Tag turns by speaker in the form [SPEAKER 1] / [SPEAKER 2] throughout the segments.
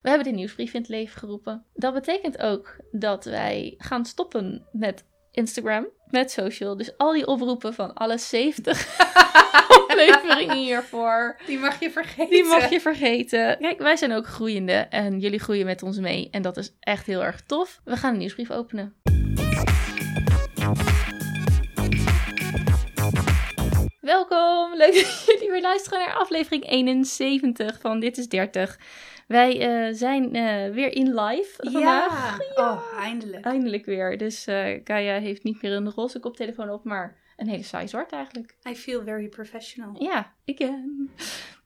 [SPEAKER 1] We hebben de nieuwsbrief in het leven geroepen. Dat betekent ook dat wij gaan stoppen met Instagram, met social. Dus al die oproepen van alle 70 afleveringen hiervoor.
[SPEAKER 2] Die mag je vergeten.
[SPEAKER 1] Die mag je vergeten. Kijk, wij zijn ook groeiende en jullie groeien met ons mee. En dat is echt heel erg tof. We gaan een nieuwsbrief openen. Welkom, leuk dat jullie weer luisteren naar aflevering 71 van Dit is 30. Wij eh, zijn eh, weer in live vandaag.
[SPEAKER 2] Ja. Oh, eindelijk.
[SPEAKER 1] Eindelijk weer. Dus eh Kaya heeft niet meer een roze koptelefoon op, maar een hele saai zwart eigenlijk.
[SPEAKER 2] I feel very professional.
[SPEAKER 1] Ja, again.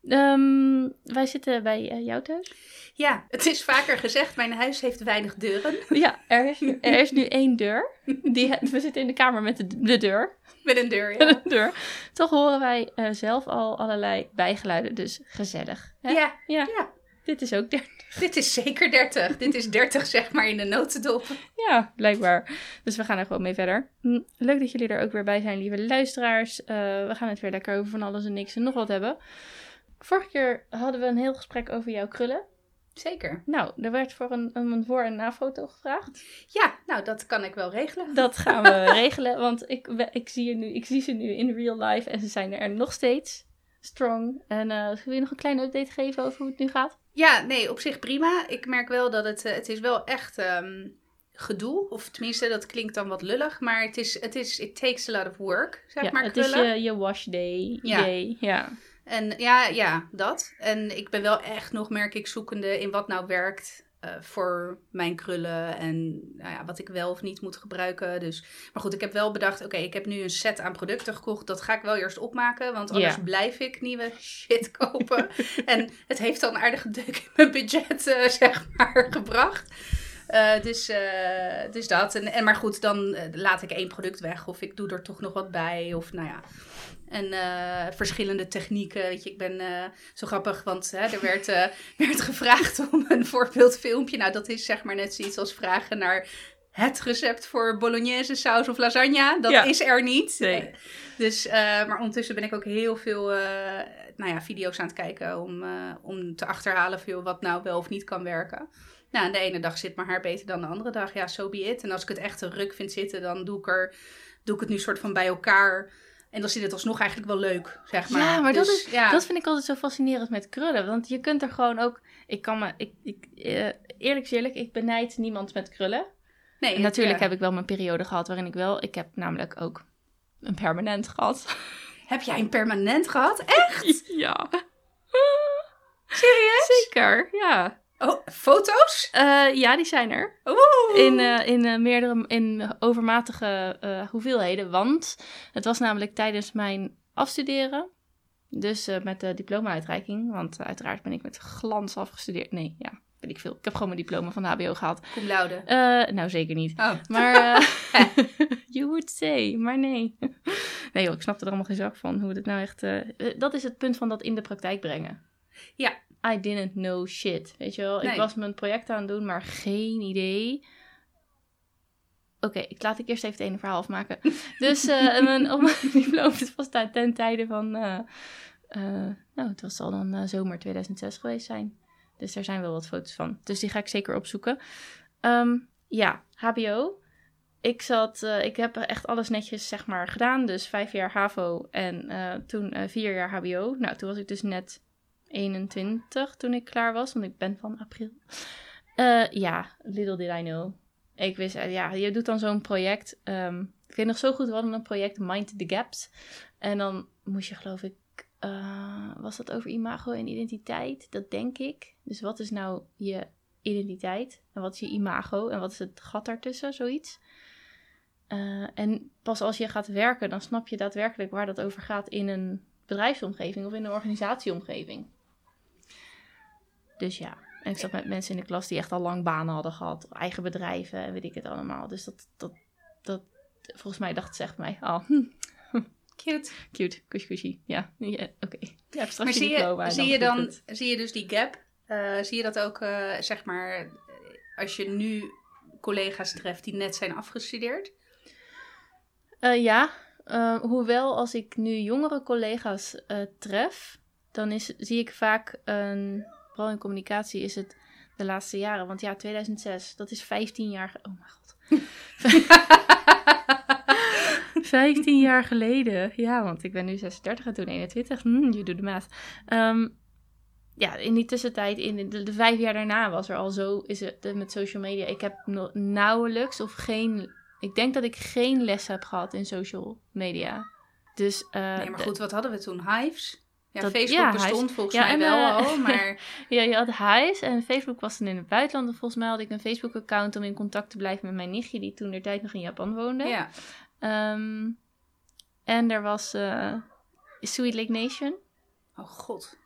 [SPEAKER 1] Ehm, wij zitten bij eh, jou thuis.
[SPEAKER 2] Ja, het is vaker gezegd, mijn huis heeft weinig deuren.
[SPEAKER 1] Ja, er is, nu- er is nu één deur. Die, we zitten in de kamer met de, de deur.
[SPEAKER 2] Met een deur,
[SPEAKER 1] Met
[SPEAKER 2] ja.
[SPEAKER 1] een deur. Toch horen wij eh, zelf al allerlei bijgeluiden, dus gezellig. Hè?
[SPEAKER 2] Ja,
[SPEAKER 1] ja.
[SPEAKER 2] ja.
[SPEAKER 1] Dit is ook 30.
[SPEAKER 2] Dit is zeker 30. Dit is 30 zeg maar in de notendop.
[SPEAKER 1] Ja, blijkbaar. Dus we gaan er gewoon mee verder. Hm, Leuk dat jullie er ook weer bij zijn, lieve luisteraars. Eh, we gaan het weer lekker over van alles en niks en nog wat hebben. Vorige keer hadden we een heel gesprek over jouw krullen.
[SPEAKER 2] Zeker.
[SPEAKER 1] Nou, er werd voor een, een voor- en na-foto gevraagd.
[SPEAKER 2] Ja, nou dat kan ik wel regelen.
[SPEAKER 1] Dat gaan we regelen, want ik, ik, zie je nu, ik zie ze nu in real life en ze zijn er nog steeds strong. En eh wil je nog een kleine update geven over hoe het nu gaat?
[SPEAKER 2] Ja, nee, op zich prima. Ik merk wel dat het, eh, het is wel echt ehm, gedoe. Of tenminste, dat klinkt dan wat lullig. Maar het is, het is, it takes a lot of work, zeg
[SPEAKER 1] ja,
[SPEAKER 2] maar,
[SPEAKER 1] het
[SPEAKER 2] krullen.
[SPEAKER 1] is je, je wash day.
[SPEAKER 2] Ja.
[SPEAKER 1] day, ja.
[SPEAKER 2] En ja, ja, dat. En ik ben wel echt nog, merk ik, zoekende in wat nou werkt eh, voor mijn krullen. En nou ja, wat ik wel of niet moet gebruiken. Dus, maar goed, ik heb wel bedacht, oké, ik heb nu een set aan producten gekocht. Dat ga ik wel eerst opmaken, want anders blijf ik nieuwe shit kopen. en het heeft een aardige deuk in mijn budget, eh, zeg maar, gebracht. Eh, dus, dus dat. En, en maar goed, dan laat ik één product weg. Of ik doe er toch nog wat bij. Of nou ja. En eh, verschillende technieken. Weet je, ik ben eh, zo grappig, want hè, er werd, eh, werd gevraagd om een voorbeeldfilmpje. Nou, dat is zeg maar net zoiets als vragen naar het recept voor bolognese saus of lasagne. Dat
[SPEAKER 1] Ja.
[SPEAKER 2] is er niet.
[SPEAKER 1] Nee.
[SPEAKER 2] Dus, maar ondertussen ben ik ook heel veel nou ja, video's aan het kijken om, om te achterhalen veel wat nou wel of niet kan werken. Nou, de ene dag zit mijn haar beter dan de andere dag. Ja, so be it. En als ik het echt een ruk vind zitten, dan doe ik, er, doe ik het nu soort van bij elkaar. En dan zit het alsnog eigenlijk wel leuk, zeg maar.
[SPEAKER 1] Ja, maar dat
[SPEAKER 2] Dus,
[SPEAKER 1] is-
[SPEAKER 2] ja.
[SPEAKER 1] Dat vind ik altijd zo fascinerend met krullen. Want je kunt er gewoon ook. Ik kan me. Ik, ik, eh, eerlijk eerlijk, ik benijd niemand met krullen.
[SPEAKER 2] nee,
[SPEAKER 1] natuurlijk
[SPEAKER 2] ja.
[SPEAKER 1] heb ik wel mijn periode gehad waarin ik wel. Ik heb namelijk ook een permanent gehad.
[SPEAKER 2] Heb jij een permanent gehad? Echt?
[SPEAKER 1] Ja.
[SPEAKER 2] Serieus?
[SPEAKER 1] Zeker, ja.
[SPEAKER 2] Oh, foto's?
[SPEAKER 1] Eh, ja, die zijn er.
[SPEAKER 2] Oeh.
[SPEAKER 1] In, eh, in eh, meerdere, in overmatige hoeveelheden. Want het was namelijk tijdens mijn afstuderen. Dus met de diploma-uitreiking. Want uiteraard ben ik met glans afgestudeerd. Nee, ja, weet ik veel. Ik heb gewoon mijn diploma van de HBO gehaald.
[SPEAKER 2] Cum laude.
[SPEAKER 1] Nou, zeker niet.
[SPEAKER 2] Oh.
[SPEAKER 1] Maar, you would say, maar nee. Nee joh, ik snapte er allemaal geen zak van hoe het nou echt... dat is het punt van dat in de praktijk brengen.
[SPEAKER 2] Ja.
[SPEAKER 1] I didn't know shit, weet je wel. Ik was mijn project aan het doen, maar geen idee. Oké, ik laat ik eerst even het ene verhaal afmaken. Dus eh, mijn, op mijn diploma het was daar ten tijde van... eh, eh, nou, het was al dan zomer 2006 geweest zijn. Dus daar zijn wel wat foto's van. Dus die ga ik zeker opzoeken. Ehm, ja, HBO. Ik zat, ik heb echt alles netjes zeg maar gedaan. Dus vijf jaar HAVO en toen vier jaar HBO. Nou, toen was ik dus net 21 toen ik klaar was, want ik ben van april. Eh, ja, little did I know. Ik wist, eh, ja, je doet dan zo'n project. ehm, ik weet nog zo goed, we hadden een project Mind the Gaps. En dan moest je geloof ik, eh, was dat over imago en identiteit? Dat denk ik. Dus wat is nou je identiteit? En wat is je imago? En wat is het gat daartussen? Zoiets. En pas als je gaat werken, dan snap je daadwerkelijk waar dat over gaat in een bedrijfsomgeving of in een organisatieomgeving. Dus ja, en ik zat met mensen in de klas die echt al lang banen hadden gehad, eigen bedrijven en weet ik het allemaal. Dus dat, dat, dat volgens mij dacht ze echt mij, oh, hm,
[SPEAKER 2] Cute.
[SPEAKER 1] cute, kusje kusje. Ja, ja oké. Ja,
[SPEAKER 2] Maar zie je,
[SPEAKER 1] en
[SPEAKER 2] zie je dan,
[SPEAKER 1] het.
[SPEAKER 2] zie je dus die gap? Eh, zie je dat ook, eh, zeg maar, als je nu collega's treft die net zijn afgestudeerd?
[SPEAKER 1] Eh, ja, hoewel als ik nu jongere collega's tref, dan is, zie ik vaak, een, vooral in communicatie, is het de laatste jaren. Want ja, 2006, dat is 15 jaar... Oh mijn god. 15 jaar geleden. Ja, want ik ben nu 36 en toen 21. Hm, je doet de maat. Ehm, ja, in die tussentijd, in de, de vijf jaar daarna was er al zo, is het met social media. Ik heb nauwelijks of geen, ik denk dat ik geen les heb gehad in social media. Dus, eh,
[SPEAKER 2] Nee, maar goed, wat hadden we toen? Hives? Ja,
[SPEAKER 1] Dat-
[SPEAKER 2] Facebook
[SPEAKER 1] ja,
[SPEAKER 2] bestond volgens
[SPEAKER 1] Ja,
[SPEAKER 2] mij
[SPEAKER 1] en,
[SPEAKER 2] wel
[SPEAKER 1] eh,
[SPEAKER 2] al, maar
[SPEAKER 1] ja, je had Hives en Facebook was dan in het buitenland. En volgens mij had ik een Facebook-account om in contact te blijven met mijn nichtje, die toen de tijd nog in Japan woonde.
[SPEAKER 2] ja.
[SPEAKER 1] Ehm, en er was eh, Sweet Lake Nation.
[SPEAKER 2] Oh god.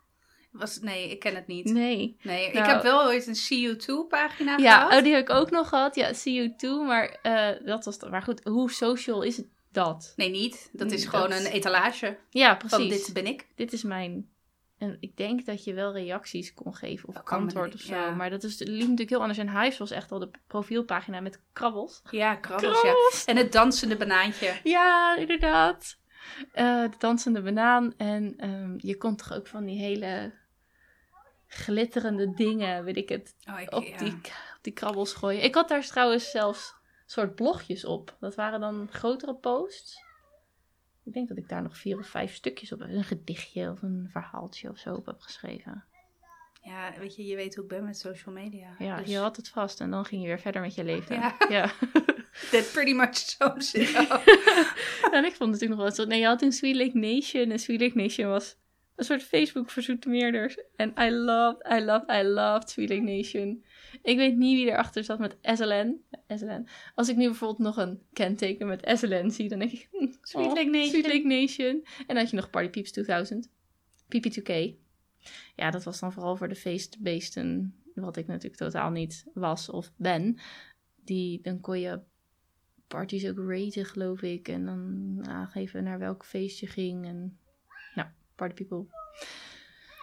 [SPEAKER 2] Was, nee, ik ken het niet.
[SPEAKER 1] Nee.
[SPEAKER 2] Nee, ik
[SPEAKER 1] Nou-
[SPEAKER 2] heb wel ooit een CU2-pagina
[SPEAKER 1] Ja,
[SPEAKER 2] gehad.
[SPEAKER 1] oh, die heb ik ook nog gehad. Ja, See You Too. Maar eh, dat was... Maar goed, hoe social is het dat?
[SPEAKER 2] Nee, niet. Dat is
[SPEAKER 1] Mm,
[SPEAKER 2] gewoon
[SPEAKER 1] dat-
[SPEAKER 2] een etalage
[SPEAKER 1] Ja,
[SPEAKER 2] van
[SPEAKER 1] precies.
[SPEAKER 2] dit ben ik.
[SPEAKER 1] Dit is mijn... En ik denk dat je wel reacties kon geven of
[SPEAKER 2] Dat
[SPEAKER 1] antwoord of zo.
[SPEAKER 2] ja.
[SPEAKER 1] Maar dat is, liep natuurlijk heel anders. En Hives was echt al de profielpagina met krabbels.
[SPEAKER 2] Ja, krabbels,
[SPEAKER 1] Krabbels!
[SPEAKER 2] ja. En het dansende banaantje.
[SPEAKER 1] Ja, inderdaad. Eh, de dansende banaan. En ehm, je kon toch ook van die hele glitterende dingen, weet ik het,
[SPEAKER 2] Oh, ik,
[SPEAKER 1] op,
[SPEAKER 2] ja.
[SPEAKER 1] die, op die krabbels gooien. Ik had daar trouwens zelfs soort blogjes op. Dat waren dan grotere posts. Ik denk dat ik daar nog vier of vijf stukjes op heb. Een gedichtje of een verhaaltje of zo op heb geschreven.
[SPEAKER 2] ja, weet je, je weet hoe ik ben met social media.
[SPEAKER 1] Ja,
[SPEAKER 2] dus
[SPEAKER 1] je had het vast en dan ging je weer verder met je leven.
[SPEAKER 2] Ja.
[SPEAKER 1] ja.
[SPEAKER 2] That pretty much sums it up.
[SPEAKER 1] en ik vond het natuurlijk nog wel zo. Nee, je had toen Sweet Lake Nation. En Sweet Lake Nation was een soort Facebook voor zoetemeerders. En I loved, I loved, I loved Sweet Lake Nation. Ik weet niet wie erachter zat met SLN. SLN. Als ik nu bijvoorbeeld nog een kenteken met SLN zie, dan denk ik... hm,
[SPEAKER 2] Sweet
[SPEAKER 1] oh,
[SPEAKER 2] Lake Nation.
[SPEAKER 1] Sweet Lake Nation. En dan had je nog Party Peeps 2000. PP2K. Ja, dat was dan vooral voor de feestbeesten. Wat ik natuurlijk totaal niet was of ben. Die, dan kon je parties ook raten, geloof ik. En dan aangeven naar welk feest je ging. En nou, party people.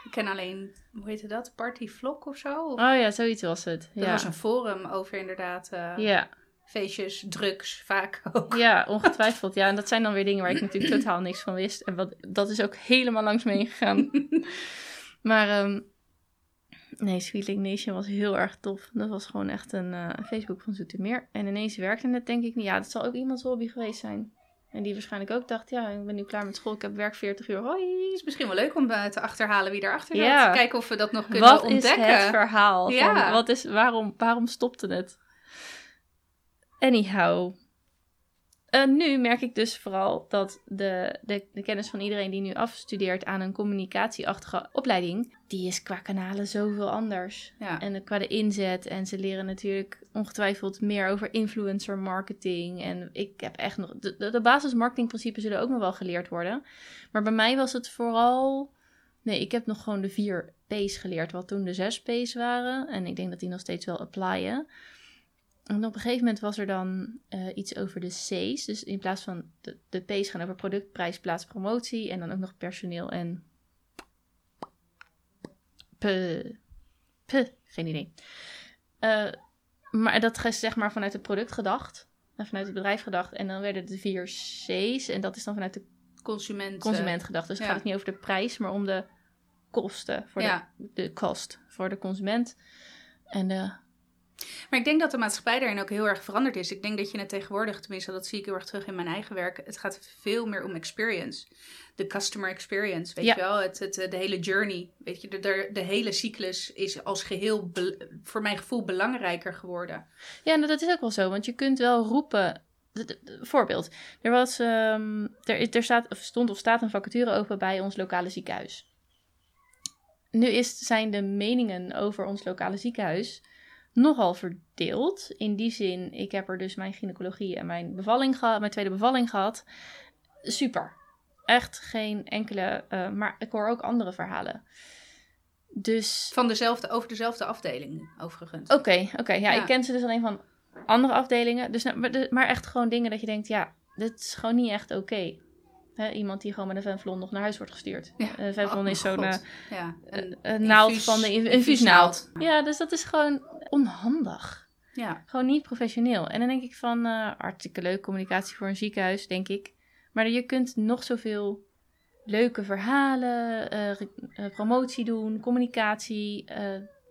[SPEAKER 2] Ik ken alleen, hoe heette dat? Party Vlog of zo? Of-
[SPEAKER 1] Oh ja, zoiets was het. Ja,
[SPEAKER 2] was een forum over inderdaad eh,
[SPEAKER 1] ja.
[SPEAKER 2] feestjes, drugs, vaak ook.
[SPEAKER 1] ja, ongetwijfeld. Ja, en dat zijn dan weer dingen waar ik natuurlijk totaal niks van wist. En wat, dat is ook helemaal langs me heen gegaan. maar ehm, nee, Sweet Nation was heel erg tof. Dat was gewoon echt een eh, Facebook van Zoetermeer. En ineens werkte het denk ik niet. Ja, dat zal ook iemands hobby geweest zijn. En die waarschijnlijk ook dacht, ja, ik ben nu klaar met school. Ik heb werk 40 uur. Hoi.
[SPEAKER 2] Het is misschien wel leuk om eh, te achterhalen wie erachter zat.
[SPEAKER 1] Ja.
[SPEAKER 2] Kijken of we dat nog kunnen
[SPEAKER 1] Wat
[SPEAKER 2] ontdekken.
[SPEAKER 1] is het verhaal?
[SPEAKER 2] Ja.
[SPEAKER 1] Van, wat is, waarom, waarom stopte het? Anyhow. Eh, nu merk ik dus vooral dat de, de, de kennis van iedereen die nu afstudeert aan een communicatieachtige opleiding, die is qua kanalen zoveel anders.
[SPEAKER 2] Ja.
[SPEAKER 1] En qua de inzet. En ze leren natuurlijk ongetwijfeld meer over influencer marketing. En ik heb echt nog. De, de, de basismarketingprincipes zullen ook nog wel geleerd worden. Maar bij mij was het vooral. Nee, ik heb nog gewoon de vier P's geleerd, wat toen de zes P's waren. En ik denk dat die nog steeds wel applyen. En op een gegeven moment was er dan eh, iets over de C's. Dus in plaats van de, de P's gaan over product, prijs, plaats, promotie. En dan ook nog personeel en. P. P. Geen idee. Eh, maar dat is zeg maar vanuit het product gedacht. En vanuit het bedrijf gedacht. En dan werden de vier C's. En dat is dan vanuit de
[SPEAKER 2] Consument.
[SPEAKER 1] consument gedacht. Dus het
[SPEAKER 2] ja.
[SPEAKER 1] gaat het niet over de prijs, maar om de kosten. Voor
[SPEAKER 2] Ja.
[SPEAKER 1] de, de kost voor de consument. En de
[SPEAKER 2] Maar ik denk dat de maatschappij daarin ook heel erg veranderd is. Ik denk dat je het tegenwoordig, tenminste dat zie ik heel erg terug in mijn eigen werk, het gaat veel meer om experience. De customer experience, weet
[SPEAKER 1] Ja.
[SPEAKER 2] je wel? Het, het, de hele journey, weet je? De, de, de hele cyclus is als geheel, be- voor mijn gevoel, belangrijker geworden.
[SPEAKER 1] Ja, nou, dat is ook wel zo. Want je kunt wel roepen. Voorbeeld. Er, was, ehm, er, is- er staat, of stond of staat een vacature open bij ons lokale ziekenhuis. Nu is, zijn de meningen over ons lokale ziekenhuis nogal verdeeld. In die zin, ik heb er dus mijn gynaecologie en mijn, bevalling gehad, mijn tweede bevalling gehad. Super. Echt geen enkele. eh, maar ik hoor ook andere verhalen. Dus
[SPEAKER 2] Van dezelfde, over dezelfde afdeling, overigens.
[SPEAKER 1] Oké, oké. ja,
[SPEAKER 2] Ja.
[SPEAKER 1] ik ken ze dus alleen van andere afdelingen. Dus, nou, maar echt gewoon dingen dat je denkt, ja, dit is gewoon niet echt oké. Hè, Iemand die gewoon met een venflon nog naar huis wordt gestuurd.
[SPEAKER 2] Ja.
[SPEAKER 1] Venflon
[SPEAKER 2] Oh,
[SPEAKER 1] is zo'n eh,
[SPEAKER 2] ja, een,
[SPEAKER 1] een naald
[SPEAKER 2] infuus-
[SPEAKER 1] van de in-
[SPEAKER 2] infuusnaald.
[SPEAKER 1] Ja, dus dat is gewoon onhandig.
[SPEAKER 2] Ja,
[SPEAKER 1] Gewoon niet professioneel. En dan denk ik van, eh, hartstikke leuk communicatie voor een ziekenhuis, denk ik. Maar je kunt nog zoveel leuke verhalen, promotie doen, communicatie.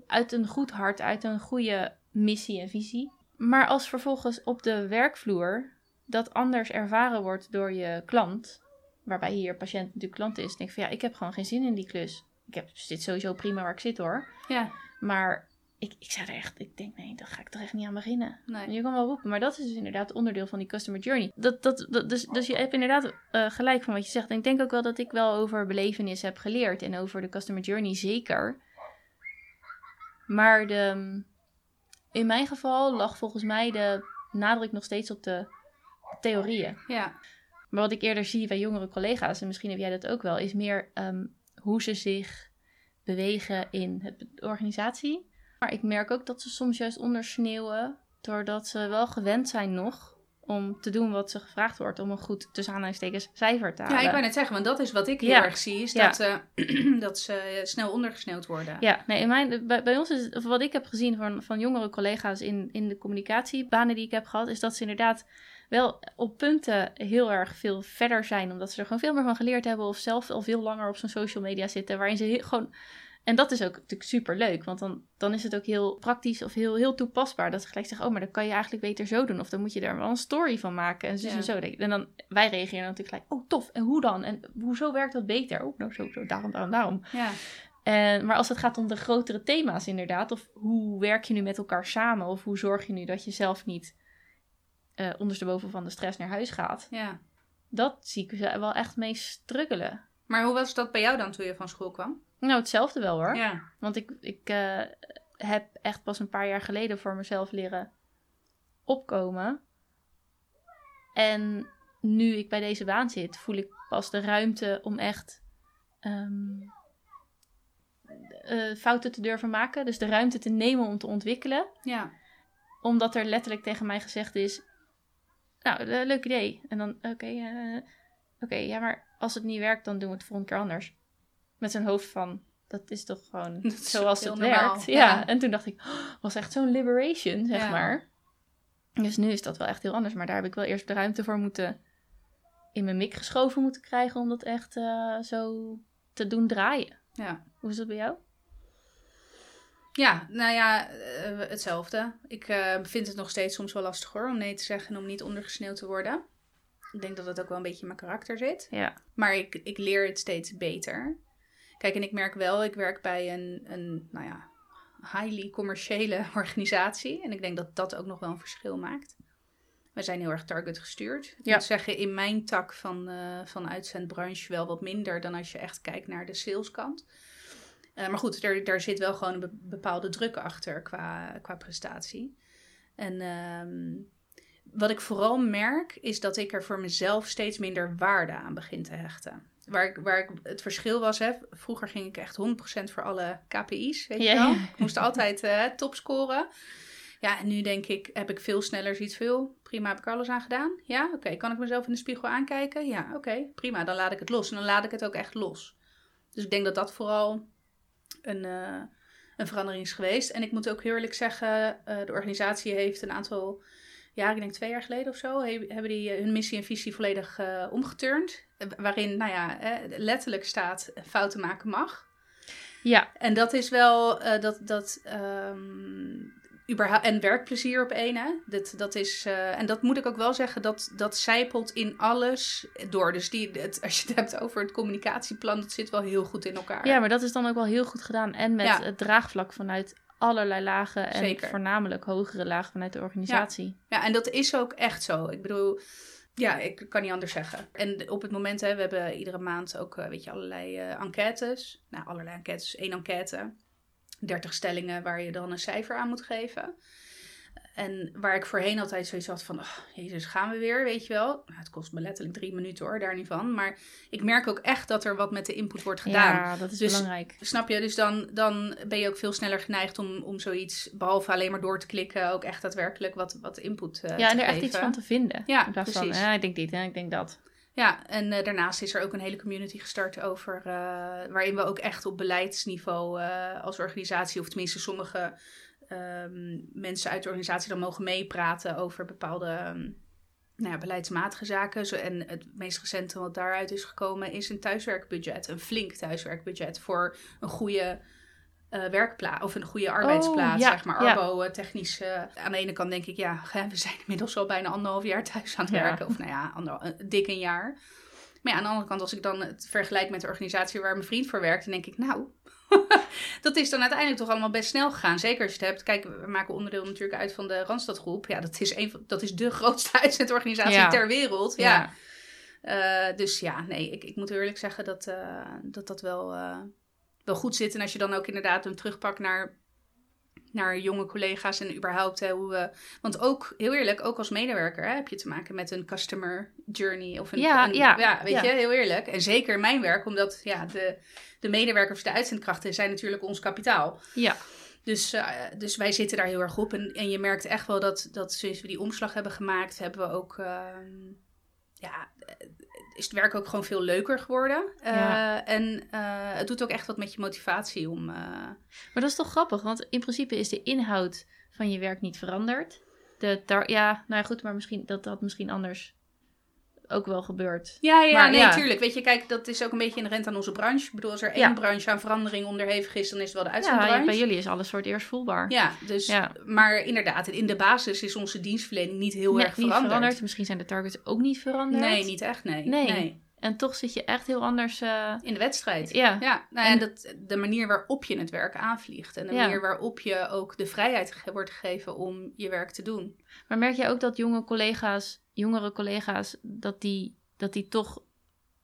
[SPEAKER 1] uit een goed hart, uit een goede missie en visie. Maar als vervolgens op de werkvloer dat anders ervaren wordt door je klant, waarbij hier patiënt natuurlijk klant is, denk van ja, ik heb gewoon geen zin in die klus. Ik heb, zit sowieso prima waar ik zit hoor.
[SPEAKER 2] Ja,
[SPEAKER 1] Maar ik, ik zou er echt, ik denk nee, daar ga ik toch echt niet aan beginnen.
[SPEAKER 2] nee.
[SPEAKER 1] Je kan wel roepen, maar dat is dus inderdaad onderdeel van die customer journey. Dat, dat, dat, dus, dus je hebt inderdaad eh, gelijk van wat je zegt. En ik denk ook wel dat ik wel over belevenis heb geleerd en over de customer journey zeker. Maar de, in mijn geval lag volgens mij de nadruk nog steeds op de theorieën.
[SPEAKER 2] Ja,
[SPEAKER 1] Maar wat ik eerder zie bij jongere collega's, en misschien heb jij dat ook wel, is meer ehm, hoe ze zich bewegen in het, de organisatie. Maar ik merk ook dat ze soms juist ondersneeuwen, doordat ze wel gewend zijn nog om te doen wat ze gevraagd wordt, om een goed, tussen aanhalingstekens, cijfer te halen.
[SPEAKER 2] ja ik wou net zeggen, want dat is wat ik heel
[SPEAKER 1] Ja.
[SPEAKER 2] erg zie, is
[SPEAKER 1] Ja.
[SPEAKER 2] dat, eh, dat ze snel ondergesneeuwd worden.
[SPEAKER 1] Ja, nee, in mijn, bij, bij ons is of wat ik heb gezien van, van jongere collega's in, in de communicatiebanen die ik heb gehad, is dat ze inderdaad wel op punten heel erg veel verder zijn, omdat ze er gewoon veel meer van geleerd hebben of zelf al veel langer op zo'n social media zitten, waarin ze heel, gewoon. En dat is ook natuurlijk super leuk, want dan, dan is het ook heel praktisch of heel, heel toepasbaar. Dat ze gelijk zeggen, oh, maar dat kan je eigenlijk beter zo doen. Of dan moet je daar wel een story van maken. En zo
[SPEAKER 2] Ja.
[SPEAKER 1] en zo. En dan, wij reageren natuurlijk gelijk, oh tof, en hoe dan? En hoezo werkt dat beter? Oh, nou zo, zo, daarom, daarom, daarom.
[SPEAKER 2] Ja.
[SPEAKER 1] En, maar als het gaat om de grotere thema's inderdaad, of hoe werk je nu met elkaar samen, of hoe zorg je nu dat je zelf niet eh ondersteboven van de stress naar huis gaat,
[SPEAKER 2] ja.
[SPEAKER 1] dat zie ik ze wel echt mee struggelen.
[SPEAKER 2] Maar hoe was dat bij jou dan toen je van school kwam?
[SPEAKER 1] Nou, hetzelfde wel hoor.
[SPEAKER 2] Ja,
[SPEAKER 1] Want ik, ik eh, heb echt pas een paar jaar geleden voor mezelf leren opkomen. En nu ik bij deze baan zit, voel ik pas de ruimte om echt ehm, eh, fouten te durven maken. Dus de ruimte te nemen om te ontwikkelen.
[SPEAKER 2] ja,
[SPEAKER 1] Omdat er letterlijk tegen mij gezegd is: Nou, leuk idee. En dan, oké, eh, oké, ja, maar als het niet werkt, dan doen we het volgende keer anders. Met zijn hoofd van: Dat is toch gewoon
[SPEAKER 2] is
[SPEAKER 1] zoals het
[SPEAKER 2] normaal,
[SPEAKER 1] werkt.
[SPEAKER 2] ja.
[SPEAKER 1] Ja. en toen dacht ik: oh, Was echt zo'n liberation, zeg
[SPEAKER 2] Ja.
[SPEAKER 1] maar. Dus nu is dat wel echt heel anders. Maar daar heb ik wel eerst de ruimte voor moeten. in mijn mik geschoven moeten krijgen. om dat echt eh, zo te doen draaien.
[SPEAKER 2] ja.
[SPEAKER 1] Hoe is dat bij jou?
[SPEAKER 2] Ja, nou ja, eh, hetzelfde. Ik eh, vind het nog steeds soms wel lastig hoor, om nee te zeggen en om niet ondergesneeuwd te worden. Ik denk dat dat ook wel een beetje in mijn karakter zit.
[SPEAKER 1] Ja.
[SPEAKER 2] Maar ik, ik leer het steeds beter. Kijk, en ik merk wel, ik werk bij een, een nou ja, highly commerciële organisatie. En ik denk dat dat ook nog wel een verschil maakt. We zijn heel erg target gestuurd. Ik
[SPEAKER 1] Ja.
[SPEAKER 2] moet zeggen, in mijn tak van, van uitzendbranche wel wat minder dan als je echt kijkt naar de saleskant. Eh, maar goed, er, daar zit wel gewoon een be- bepaalde druk achter qua, qua prestatie. En ehm, wat ik vooral merk, is dat ik er voor mezelf steeds minder waarde aan begin te hechten. Waar ik, waar ik het verschil was, hè, vroeger ging ik echt 100% voor alle KPI's, weet je wel. Ik moest altijd eh top scoren. Ja, en nu denk ik, heb ik veel sneller zoiets veel. Prima, heb ik alles aan gedaan? Ja, oké. Kan ik mezelf in de spiegel aankijken? Ja, oké. prima, dan laat ik het los. En dan laat ik het ook echt los. Dus ik denk dat dat vooral een, eh, een verandering is geweest. En ik moet ook heel eerlijk zeggen, eh, de organisatie heeft een aantal jaren, ik denk twee jaar geleden of zo, he- hebben die eh, hun missie en visie volledig omgeturnd. Waarin, nou ja, letterlijk staat, fouten maken mag.
[SPEAKER 1] Ja,
[SPEAKER 2] En dat is wel, dat, dat, ehm, überhaupt, en werkplezier op één, hè. Dat, dat is, eh, en dat moet ik ook wel zeggen, dat, dat zijpelt in alles door. Dus die, het, als je het hebt over het communicatieplan, dat zit wel heel goed in elkaar.
[SPEAKER 1] Ja, maar dat is dan ook wel heel goed gedaan. En met
[SPEAKER 2] Ja.
[SPEAKER 1] het draagvlak vanuit allerlei lagen. En
[SPEAKER 2] Zeker.
[SPEAKER 1] voornamelijk hogere lagen vanuit de organisatie.
[SPEAKER 2] Ja, en dat is ook echt zo. Ik bedoel, ja, ik kan niet anders zeggen. En op het moment, hè, we hebben iedere maand ook, eh, weet je, allerlei eh, enquêtes. Nou, allerlei enquêtes, één enquête. 30 stellingen waar je dan een cijfer aan moet geven. En waar ik voorheen altijd zoiets had van, oh, jezus, gaan we weer, weet je wel. Nou, het kost me letterlijk drie minuten hoor, daar niet van. Maar ik merk ook echt dat er wat met de input wordt gedaan.
[SPEAKER 1] Ja, dat is
[SPEAKER 2] Dus-
[SPEAKER 1] belangrijk.
[SPEAKER 2] Snap je? Dus dan, dan ben je ook veel sneller geneigd om, om zoiets, behalve alleen maar door te klikken, ook echt daadwerkelijk wat, wat input eh
[SPEAKER 1] Ja,
[SPEAKER 2] te
[SPEAKER 1] en er echt
[SPEAKER 2] geven.
[SPEAKER 1] iets van te vinden.
[SPEAKER 2] Ja, precies.
[SPEAKER 1] van, ja, ik denk dit en ik denk dat.
[SPEAKER 2] Ja, en eh, daarnaast is er ook een hele community gestart over, eh, waarin we ook echt op beleidsniveau eh, als organisatie, of tenminste sommige ehm, mensen uit de organisatie dan mogen meepraten over bepaalde ehm, nou ja, beleidsmatige zaken. Zo, en het meest recente wat daaruit is gekomen is een thuiswerkbudget, een flink thuiswerkbudget voor een goede eh, werkplaats of een goede arbeidsplaats,
[SPEAKER 1] Oh, ja,
[SPEAKER 2] zeg maar, arbo-technisch. eh, aan de ene kant denk ik, ja, we zijn inmiddels al bijna anderhalf jaar thuis aan het
[SPEAKER 1] Ja.
[SPEAKER 2] werken. Of nou ja, ander, eh, dik een jaar. Maar ja, aan de andere kant, als ik dan het vergelijk met de organisatie waar mijn vriend voor werkt, dan denk ik, nou, dat is dan uiteindelijk toch allemaal best snel gegaan. Zeker als je het hebt, kijk, we maken onderdeel natuurlijk uit van de Randstadgroep. Ja, dat is, een van, dat is de grootste uitzendorganisatie
[SPEAKER 1] Ja.
[SPEAKER 2] ter wereld. Ja. Dus ja, nee, ik, ik moet eerlijk zeggen dat dat, dat wel, wel goed zit. En als je dan ook inderdaad hem terugpakt naar, naar jonge collega's en überhaupt hè, hoe we... Want ook, heel eerlijk, ook als medewerker hè, heb je te maken met een customer journey. Of een,
[SPEAKER 1] Ja,
[SPEAKER 2] een-
[SPEAKER 1] ja,
[SPEAKER 2] weet
[SPEAKER 1] ja.
[SPEAKER 2] je, heel eerlijk. En zeker mijn werk, omdat ja, de, de medewerkers, de uitzendkrachten zijn natuurlijk ons kapitaal.
[SPEAKER 1] Ja.
[SPEAKER 2] Dus, eh, dus wij zitten daar heel erg op. En, en je merkt echt wel dat, dat sinds we die omslag hebben gemaakt, hebben we ook. ehm, ja, eh, is het werk ook gewoon veel leuker geworden. Eh. En eh, het doet ook echt wat met je motivatie om.
[SPEAKER 1] Maar dat is toch grappig, want in principe is de inhoud van je werk niet veranderd. De ja, nou ja, goed, maar misschien dat had misschien anders ook wel gebeurd.
[SPEAKER 2] Ja, ja,
[SPEAKER 1] Maar
[SPEAKER 2] nee,
[SPEAKER 1] ja.
[SPEAKER 2] tuurlijk. Weet je, kijk, dat is ook een beetje inherent aan onze branche. Ik bedoel, als er één
[SPEAKER 1] Ja.
[SPEAKER 2] branche aan verandering onderhevig is, dan is het wel de
[SPEAKER 1] Ja,
[SPEAKER 2] uitzendbranche.
[SPEAKER 1] bij jullie is alles voor het eerst voelbaar.
[SPEAKER 2] Ja, dus,
[SPEAKER 1] Ja.
[SPEAKER 2] maar inderdaad, in de basis is onze dienstverlening niet heel
[SPEAKER 1] Nee,
[SPEAKER 2] erg
[SPEAKER 1] niet
[SPEAKER 2] veranderd.
[SPEAKER 1] veranderd. Misschien zijn de targets ook niet veranderd.
[SPEAKER 2] Nee, niet echt, nee.
[SPEAKER 1] Nee. En toch zit je echt heel anders. eh,
[SPEAKER 2] In de wedstrijd.
[SPEAKER 1] Ja.
[SPEAKER 2] ja nou,
[SPEAKER 1] En-
[SPEAKER 2] en dat, de manier waarop je het werk aanvliegt. En de
[SPEAKER 1] Ja.
[SPEAKER 2] manier waarop je ook de vrijheid ge- wordt gegeven om je werk te doen.
[SPEAKER 1] Maar merk je ook dat jonge collega's, jongere collega's, dat die, dat die toch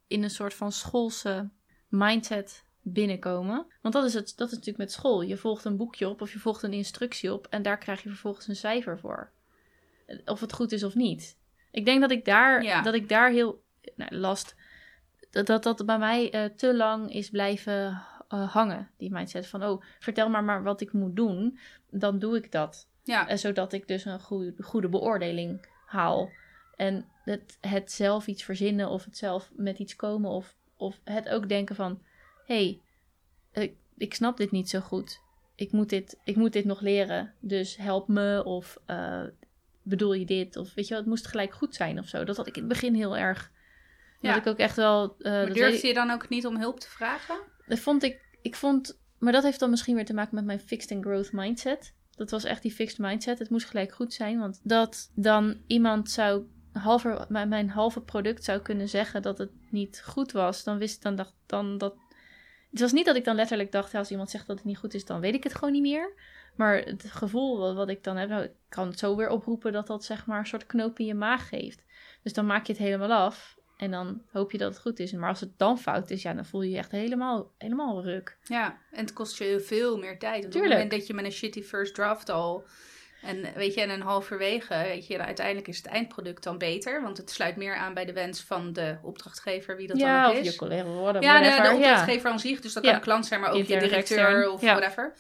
[SPEAKER 1] in een soort van schoolse mindset binnenkomen? Want dat is, het, dat is natuurlijk met school. Je volgt een boekje op of je volgt een instructie op en daar krijg je vervolgens een cijfer voor. Of het goed is of niet. Ik denk dat ik daar,
[SPEAKER 2] Ja.
[SPEAKER 1] dat ik daar heel nou, last. Dat, dat dat bij mij eh, te lang is blijven eh, hangen, die mindset van, oh, vertel maar maar wat ik moet doen, dan doe ik dat.
[SPEAKER 2] Ja,
[SPEAKER 1] Eh, zodat ik dus een goede, goede beoordeling haal. En het, het zelf iets verzinnen of het zelf met iets komen of, of het ook denken van... hé, hey, ik, ik snap dit niet zo goed. Ik moet dit, ik moet dit nog leren, dus help me of bedoel je dit? Of weet je wel, het moest gelijk goed zijn of zo. Dat had ik in het begin heel erg...
[SPEAKER 2] Ja.
[SPEAKER 1] Dat ik ook echt wel... eh,
[SPEAKER 2] maar durfde
[SPEAKER 1] ik-
[SPEAKER 2] je dan ook niet om hulp te vragen?
[SPEAKER 1] dat vond ik, ik vond, maar dat heeft dan misschien weer te maken met mijn fixed and growth mindset. Dat was echt die fixed mindset. Het moest gelijk goed zijn, want dat dan iemand zou, halver, mijn, halve product zou kunnen zeggen dat het niet goed was, dan wist dan dacht dan dat. Het was niet dat ik dan letterlijk dacht, als iemand zegt dat het niet goed is, dan weet ik het gewoon niet meer. Maar het gevoel wat, wat ik dan heb, nou, ik kan het zo weer oproepen dat dat zeg maar een soort knoop in je maag geeft. Dus dan maak je het helemaal af en dan hoop je dat het goed is. Maar als het dan fout is, ja, dan voel je je echt helemaal, helemaal ruk.
[SPEAKER 2] Ja, en het kost je veel meer tijd. Op het moment dat je met een shitty first draft al... En weet je, en een halverwege, weet je, uiteindelijk is het eindproduct dan beter. Want het sluit meer aan bij de wens van de opdrachtgever, wie dat
[SPEAKER 1] ja,
[SPEAKER 2] dan ook
[SPEAKER 1] of
[SPEAKER 2] is.
[SPEAKER 1] je collega, whatever.
[SPEAKER 2] Ja, de,
[SPEAKER 1] ja.
[SPEAKER 2] opdrachtgever aan zich. Dus dat kan
[SPEAKER 1] Ja.
[SPEAKER 2] een klant zijn, maar ook je directeur of
[SPEAKER 1] ja.
[SPEAKER 2] whatever.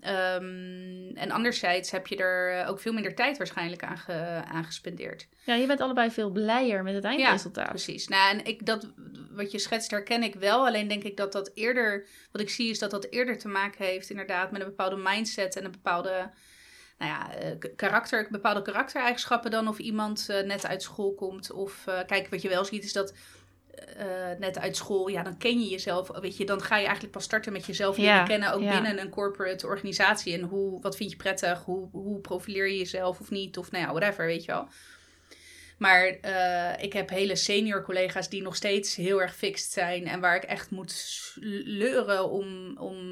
[SPEAKER 2] Ehm, en anderzijds heb je er eh, ook veel minder tijd waarschijnlijk aan, ge- aan gespendeerd.
[SPEAKER 1] Ja, je bent allebei veel blijer met het eindresultaat.
[SPEAKER 2] Precies. Nou, en ik, dat, wat je schetst herken ik wel. Alleen denk ik dat dat eerder, wat ik zie is dat dat eerder te maken heeft inderdaad met een bepaalde mindset en een bepaalde, nou ja, eh, karakter, bepaalde karaktereigenschappen dan of iemand eh, net uit school komt. Of kijk, wat je wel ziet is dat eh, net uit school, ja, dan ken je jezelf. Weet je, dan ga je eigenlijk pas starten met jezelf leren kennen, ook binnen een corporate organisatie. En hoe, wat vind je prettig? Hoe, hoe profileer je jezelf of niet? Of nou ja, whatever, weet je wel. Maar eh, ik heb hele senior collega's die nog steeds heel erg fixed zijn. En waar ik echt moet leuren om, om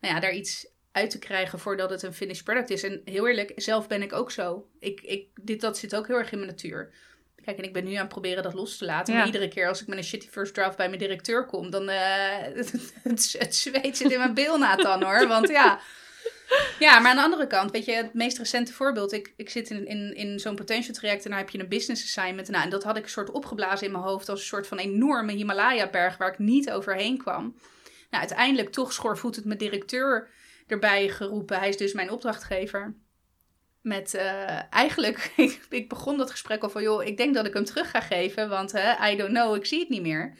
[SPEAKER 2] nou ja, daar iets uit te krijgen voordat het een finished product is. En heel eerlijk, zelf ben ik ook zo. Ik, ik, dit, dat zit ook heel erg in mijn natuur. Kijk, en ik ben nu aan het proberen dat los te laten.
[SPEAKER 1] Ja.
[SPEAKER 2] Maar iedere keer als ik met een shitty first draft bij mijn directeur kom, dan uh, het, het, het zweet zit in mijn beelnaad dan hoor. Want ja, ja, maar aan de andere kant, weet je, het meest recente voorbeeld. Ik, ik zit in, in, in zo'n potential traject en dan heb je een business assignment. Nou, en dat had ik een soort opgeblazen in mijn hoofd als een soort van enorme Himalaya-berg waar ik niet overheen kwam. Nou, uiteindelijk toch schoorvoetend mijn directeur erbij geroepen. Hij is dus mijn opdrachtgever. Met uh, eigenlijk, ik, ik begon dat gesprek al van, joh, ik denk dat ik hem terug ga geven, want uh, I don't know, ik zie het niet meer.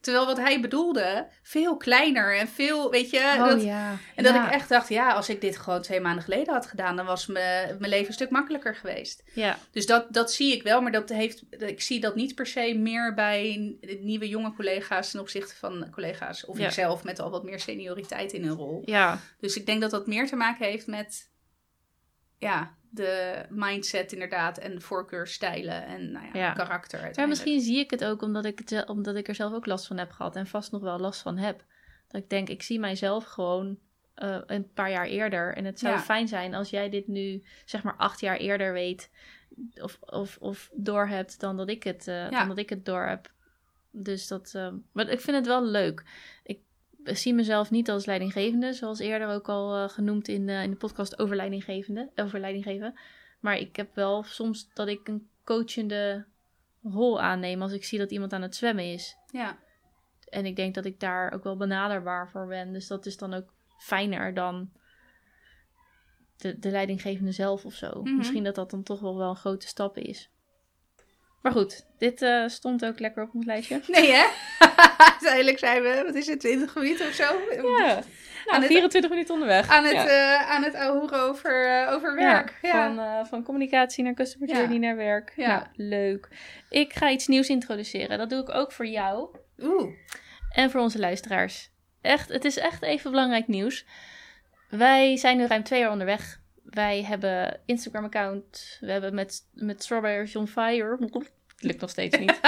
[SPEAKER 2] Terwijl wat hij bedoelde, veel kleiner en veel, weet je.
[SPEAKER 1] Oh
[SPEAKER 2] dat,
[SPEAKER 1] ja.
[SPEAKER 2] En dat
[SPEAKER 1] ja.
[SPEAKER 2] ik echt dacht, ja, als ik dit gewoon twee maanden geleden had gedaan, dan was mijn leven een stuk makkelijker geweest.
[SPEAKER 1] Ja,
[SPEAKER 2] Dus dat, dat zie ik wel, maar dat heeft, ik zie dat niet per se meer bij nieuwe jonge collega's ten opzichte van collega's of
[SPEAKER 1] Ja.
[SPEAKER 2] ikzelf met al wat meer senioriteit in een rol.
[SPEAKER 1] ja.
[SPEAKER 2] Dus ik denk dat dat meer te maken heeft met ja, de mindset inderdaad en voorkeurstijlen en nou ja,
[SPEAKER 1] Ja.
[SPEAKER 2] karakter.
[SPEAKER 1] Maar misschien zie ik het ook omdat ik, het, omdat ik er zelf ook last van heb gehad. En vast nog wel last van heb. Dat ik denk, ik zie mijzelf gewoon eh, een paar jaar eerder. En het zou
[SPEAKER 2] Ja.
[SPEAKER 1] fijn zijn als jij dit nu, zeg maar, acht jaar eerder weet. Of, of, of door hebt dan dat ik het,
[SPEAKER 2] Ja.
[SPEAKER 1] dan dat ik het door heb. Dus dat. eh, maar ik vind het wel leuk. Ik zie mezelf niet als leidinggevende, zoals eerder ook al eh, genoemd in, eh, in de podcast over leidinggevende, over leiding geven. Maar ik heb wel soms dat ik een coachende rol aanneem als ik zie dat iemand aan het zwemmen is.
[SPEAKER 2] Ja,
[SPEAKER 1] En ik denk dat ik daar ook wel benaderbaar voor ben. Dus dat is dan ook fijner dan de, de leidinggevende zelf of zo.
[SPEAKER 2] Mhm.
[SPEAKER 1] Misschien dat dat dan toch wel, wel een grote stap is. Maar goed, dit eh, stond ook lekker op ons lijstje.
[SPEAKER 2] nee hè? Uiteindelijk zijn we, wat is het, 20 minuten of zo?
[SPEAKER 1] Ja,
[SPEAKER 2] Aan
[SPEAKER 1] nou,
[SPEAKER 2] het-
[SPEAKER 1] 24 minuten onderweg.
[SPEAKER 2] Aan het,
[SPEAKER 1] Ja.
[SPEAKER 2] eh aan het over, eh, over werk. Ja,
[SPEAKER 1] Van, van communicatie naar customer journey naar werk.
[SPEAKER 2] Ja.
[SPEAKER 1] Nou, leuk. Ik ga iets nieuws introduceren. Dat doe ik ook voor jou
[SPEAKER 2] Oeh,
[SPEAKER 1] en voor onze luisteraars. Echt, het is echt even belangrijk nieuws. Wij zijn nu ruim twee jaar onderweg. Wij hebben Instagram-account. We hebben met, met Strawberries on Fire. Het lukt nog steeds niet.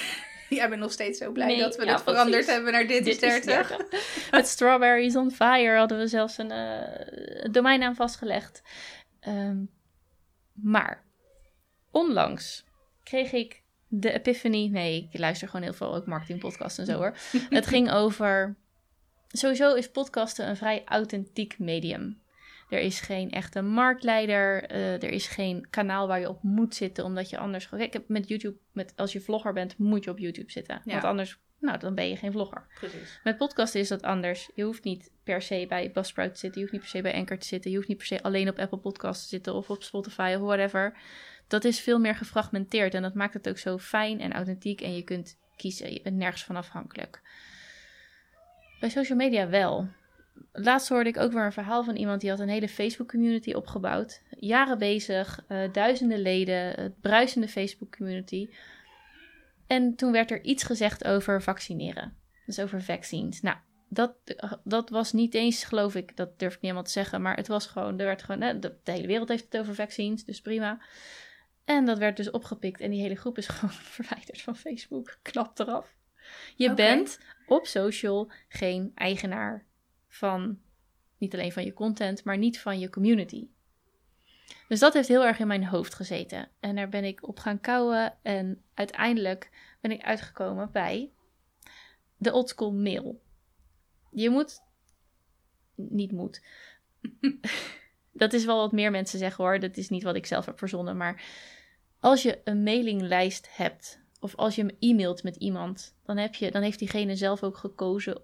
[SPEAKER 2] jij bent nog steeds zo blij
[SPEAKER 1] Nee,
[SPEAKER 2] dat we
[SPEAKER 1] ja,
[SPEAKER 2] dit veranderd hebben naar dit, is 30.
[SPEAKER 1] 30. Met Strawberries on Fire hadden we zelfs een eh, domeinnaam vastgelegd. Ehm, maar onlangs kreeg ik de epiphany. Nee, ik luister gewoon heel veel ook marketingpodcasts en zo hoor. Het ging over. Sowieso is podcasten een vrij authentiek medium. Er is geen echte marktleider. eh, er is geen kanaal waar je op moet zitten, omdat je anders. Kijk, ik heb met YouTube, met, als je vlogger bent, moet je op YouTube zitten.
[SPEAKER 2] Ja.
[SPEAKER 1] Want anders, nou, dan ben je geen vlogger.
[SPEAKER 2] Precies.
[SPEAKER 1] Met podcasten is dat anders. Je hoeft niet per se bij Buzzsprout te zitten. Je hoeft niet per se bij Anchor te zitten. Je hoeft niet per se alleen op Apple Podcasts te zitten of op Spotify of whatever. Dat is veel meer gefragmenteerd en dat maakt het ook zo fijn en authentiek en je kunt kiezen. Je bent nergens van afhankelijk. Bij social media wel. Laatst hoorde ik ook weer een verhaal van iemand die had een hele Facebook community opgebouwd. Jaren bezig, eh, duizenden leden, het bruisende Facebook community. En toen werd er iets gezegd over vaccineren. Dus over vaccines. Nou, dat, dat was niet eens, geloof ik, dat durf ik niet helemaal te zeggen. Maar het was gewoon, er werd gewoon, hè, de, de hele wereld heeft het over vaccins, dus prima. En dat werd dus opgepikt en die hele groep is gewoon verwijderd van Facebook. Knap eraf. Je bent op social geen eigenaar van, niet alleen van je content, maar niet van je community. Dus dat heeft heel erg in mijn hoofd gezeten. En daar ben ik op gaan kouwen. En uiteindelijk ben ik uitgekomen bij de oldschool mail. Je moet. Niet moet. dat is wel wat meer mensen zeggen hoor. Dat is niet wat ik zelf heb verzonnen. Maar als je een mailinglijst hebt. Of als je hem e-mailt met iemand. Dan, heb je, dan heeft diegene zelf ook gekozen.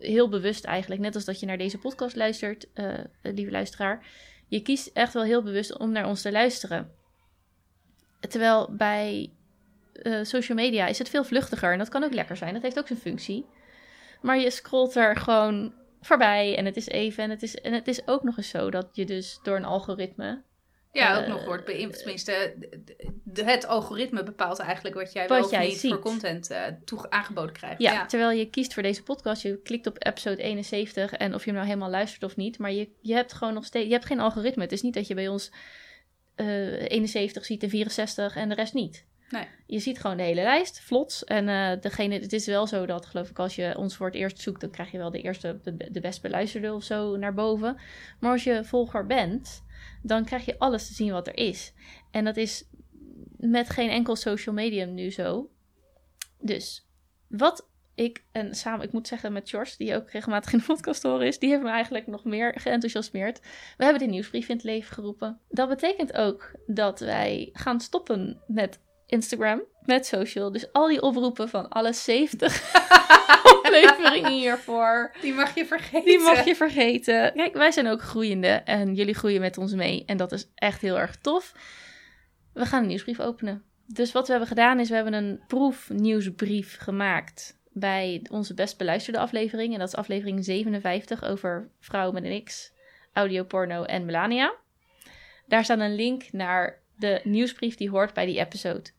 [SPEAKER 1] Heel bewust eigenlijk. Net als dat je naar deze podcast luistert, eh, lieve luisteraar. Je kiest echt wel heel bewust om naar ons te luisteren. Terwijl bij eh, social media is het veel vluchtiger. En dat kan ook lekker zijn. Dat heeft ook zijn functie. Maar je scrolt er gewoon voorbij. En het is even. En het is, en het is ook nog eens zo dat je dus door een algoritme.
[SPEAKER 2] Ja, ook
[SPEAKER 1] Eh,
[SPEAKER 2] nog wordt beïnvloed. Tenminste, het algoritme bepaalt eigenlijk wat jij
[SPEAKER 1] Wat
[SPEAKER 2] wel of niet
[SPEAKER 1] ziet.
[SPEAKER 2] voor content eh, toe aangeboden krijgt.
[SPEAKER 1] Ja,
[SPEAKER 2] Ja,
[SPEAKER 1] terwijl je kiest voor deze podcast. Je klikt op episode 71. En of je hem nou helemaal luistert of niet. Maar je, je hebt gewoon nog steeds. Je hebt geen algoritme. Het is niet dat je bij ons eh 71 ziet en 64 en de rest niet.
[SPEAKER 2] Nee.
[SPEAKER 1] Je ziet gewoon de hele lijst, vlot. En eh, degene, het is wel zo dat, geloof ik, als je ons voor het eerst zoekt, dan krijg je wel de eerste, de, de best beluisterde of zo naar boven. Maar als je volger bent, dan krijg je alles te zien wat er is. En dat is met geen enkel social medium nu zo. Dus wat ik, en samen, ik moet zeggen met George, die ook regelmatig in de podcast horen is, die heeft me eigenlijk nog meer geenthousiasmeerd. We hebben de nieuwsbrief in het leven geroepen. Dat betekent ook dat wij gaan stoppen met Instagram, met social. Dus al die oproepen van alle 70 afleveringen hiervoor.
[SPEAKER 2] Die mag je vergeten.
[SPEAKER 1] Die mag je vergeten. Kijk, wij zijn ook groeiende en jullie groeien met ons mee. En dat is echt heel erg tof. We gaan een nieuwsbrief openen. Dus wat we hebben gedaan is, we hebben een proefnieuwsbrief gemaakt. bij onze best beluisterde aflevering. En dat is aflevering 57 over vrouwen met een X, audioporno en Melania. Daar staat een link naar de nieuwsbrief die hoort bij die episode.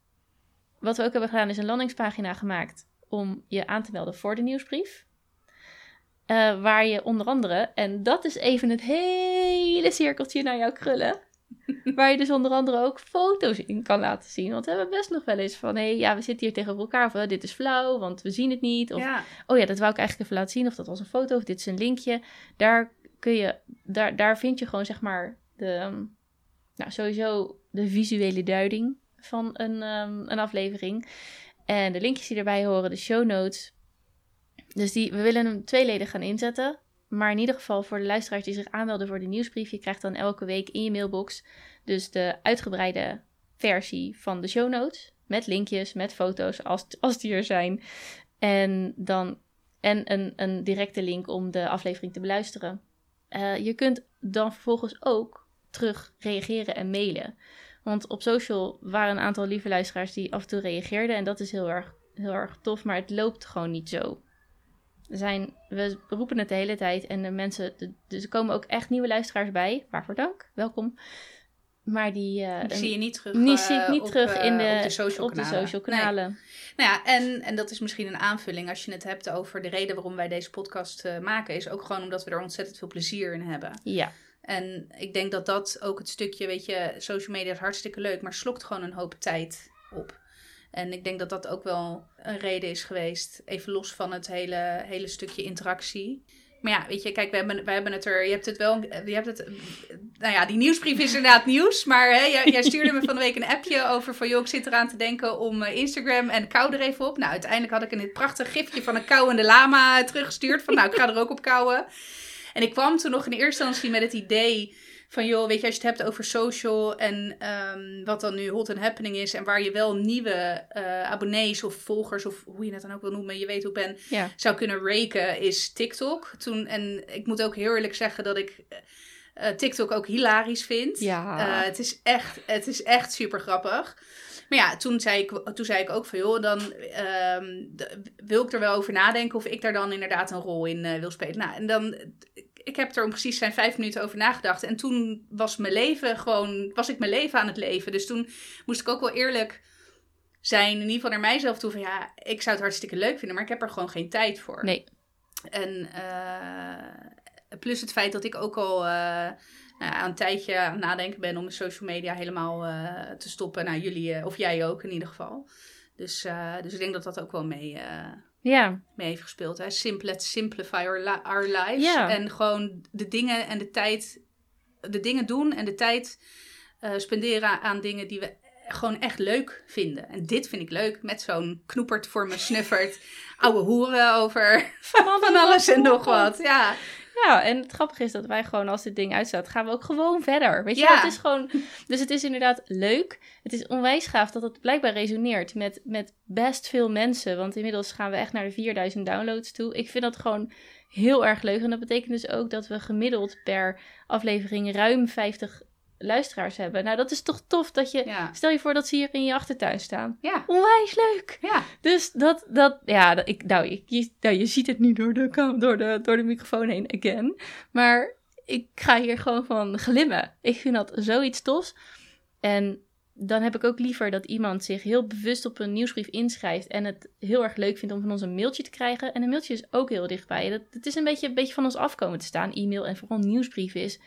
[SPEAKER 1] Wat we ook hebben gedaan is een landingspagina gemaakt om je aan te melden voor de nieuwsbrief. Eh, waar je onder andere, en dat is even het hele cirkeltje naar jouw krullen. waar je dus onder andere ook foto's in kan laten zien. Want we hebben best nog wel eens van: hé, hey, ja, we zitten hier tegenover elkaar. Of dit is flauw, want we zien het niet. Of
[SPEAKER 2] Ja.
[SPEAKER 1] oh ja, dat wou ik eigenlijk even laten zien. Of dat was een foto, of dit is een linkje. Daar kun je, daar, daar vind je gewoon zeg maar de, ehm, nou sowieso de visuele duiding van een, ehm, een aflevering. En de linkjes die erbij horen, de show notes. Dus die, we willen hem tweeledig gaan inzetten. Maar in ieder geval voor de luisteraars die zich aanmelden voor de nieuwsbrief. Je krijgt dan elke week in je mailbox dus de uitgebreide versie van de show notes. Met linkjes, met foto's als, als die er zijn. En, dan, en een, een directe link om de aflevering te beluisteren. Eh, je kunt dan vervolgens ook terug reageren en mailen. Want op social waren een aantal lieve luisteraars die af en toe reageerden. En dat is heel erg, heel erg tof, maar het loopt gewoon niet zo. Zijn, we roepen het de hele tijd en de mensen, dus er komen ook echt nieuwe luisteraars bij. Waarvoor dank, welkom. Maar die, eh,
[SPEAKER 2] Die zie je niet terug. eh,
[SPEAKER 1] zie ik niet
[SPEAKER 2] op,
[SPEAKER 1] terug
[SPEAKER 2] eh,
[SPEAKER 1] in de,
[SPEAKER 2] op de social
[SPEAKER 1] op de
[SPEAKER 2] kanalen.
[SPEAKER 1] social
[SPEAKER 2] Nee.
[SPEAKER 1] kanalen.
[SPEAKER 2] Nou ja, en, en dat is misschien een aanvulling als je het hebt over de reden waarom wij deze podcast eh, maken. Is ook gewoon omdat we er ontzettend veel plezier in hebben.
[SPEAKER 1] Ja,
[SPEAKER 2] En ik denk dat dat ook het stukje, weet je, social media is hartstikke leuk, maar slokt gewoon een hoop tijd op. En ik denk dat dat ook wel een reden is geweest, even los van het hele, hele stukje interactie. Maar ja, weet je, kijk, we hebben, we hebben het er, je hebt het wel, je hebt het, nou ja, die nieuwsbrief is inderdaad nieuws, maar hè, jij, stuurde me van de week een appje over van, joh, ik zit eraan te denken om eh, Instagram en kou er even op. Nou, uiteindelijk had ik een prachtig gifje van een kauwende lama teruggestuurd, van nou, ik ga er ook op kouwen. En ik kwam toen nog in eerste instantie met het idee van, joh, weet je, als je het hebt over social en ehm, wat dan nu hot and happening is en waar je wel nieuwe eh, abonnees of volgers of hoe je het dan ook wil noemen, je weet hoe ik ben,
[SPEAKER 1] ja.
[SPEAKER 2] zou kunnen raken, is TikTok. Toen, en ik moet ook heel eerlijk zeggen dat ik eh, TikTok ook hilarisch vind.
[SPEAKER 1] Ja.
[SPEAKER 2] Eh, het, is echt, het is echt super grappig. Maar ja, toen zei ik, toen zei ik ook van joh, dan ehm, wil ik er wel over nadenken of ik daar dan inderdaad een rol in eh, wil spelen. Nou, en dan, ik heb er om precies zijn vijf minuten over nagedacht. En toen was mijn leven gewoon, was ik mijn leven aan het leven. Dus toen moest ik ook wel eerlijk zijn, in ieder geval naar mijzelf toe van ja, ik zou het hartstikke leuk vinden, maar ik heb er gewoon geen tijd voor.
[SPEAKER 1] Nee.
[SPEAKER 2] En eh, plus het feit dat ik ook al eh, nou ja, een tijdje aan het nadenken ben om de social media helemaal eh, te stoppen. Nou, jullie, eh, of jij ook in ieder geval. Dus, eh, dus ik denk dat dat ook wel mee, eh,
[SPEAKER 1] Ja,
[SPEAKER 2] mee heeft gespeeld. Hè? Simple, let's simplify our, li- our lives.
[SPEAKER 1] Ja.
[SPEAKER 2] En gewoon de dingen en de tijd, de dingen doen en de tijd eh, spenderen aan dingen die we gewoon echt leuk vinden. En dit vind ik leuk, met zo'n knoepert voor me snuffert. Oude hoeren over van alles en nog wat. Ja,
[SPEAKER 1] Ja, en het grappige is dat wij gewoon als dit ding uitstaat, gaan we ook gewoon verder. Weet je,
[SPEAKER 2] Ja.
[SPEAKER 1] het is gewoon. Dus het is inderdaad leuk. Het is onwijs gaaf dat het blijkbaar resoneert met, met best veel mensen. Want inmiddels gaan we echt naar de 4000 downloads toe. Ik vind dat gewoon heel erg leuk. En dat betekent dus ook dat we gemiddeld per aflevering ruim 50 luisteraars hebben. Nou, dat is toch tof dat je.
[SPEAKER 2] ja,
[SPEAKER 1] Stel je voor dat ze hier in je achtertuin staan.
[SPEAKER 2] ja.
[SPEAKER 1] Onwijs leuk.
[SPEAKER 2] ja.
[SPEAKER 1] Dus dat, dat ja, dat- ik, nou, ik, je, nou, je ziet het nu door de, door, de, door de microfoon heen, again. Maar ik ga hier gewoon van glimmen. Ik vind dat zoiets tofs. En dan heb ik ook liever dat iemand zich heel bewust op een nieuwsbrief inschrijft en het heel erg leuk vindt om van ons een mailtje te krijgen. En een mailtje is ook heel dichtbij. Dat, het is een beetje, een beetje van ons afkomen te staan. E-mail en vooral nieuwsbrieven is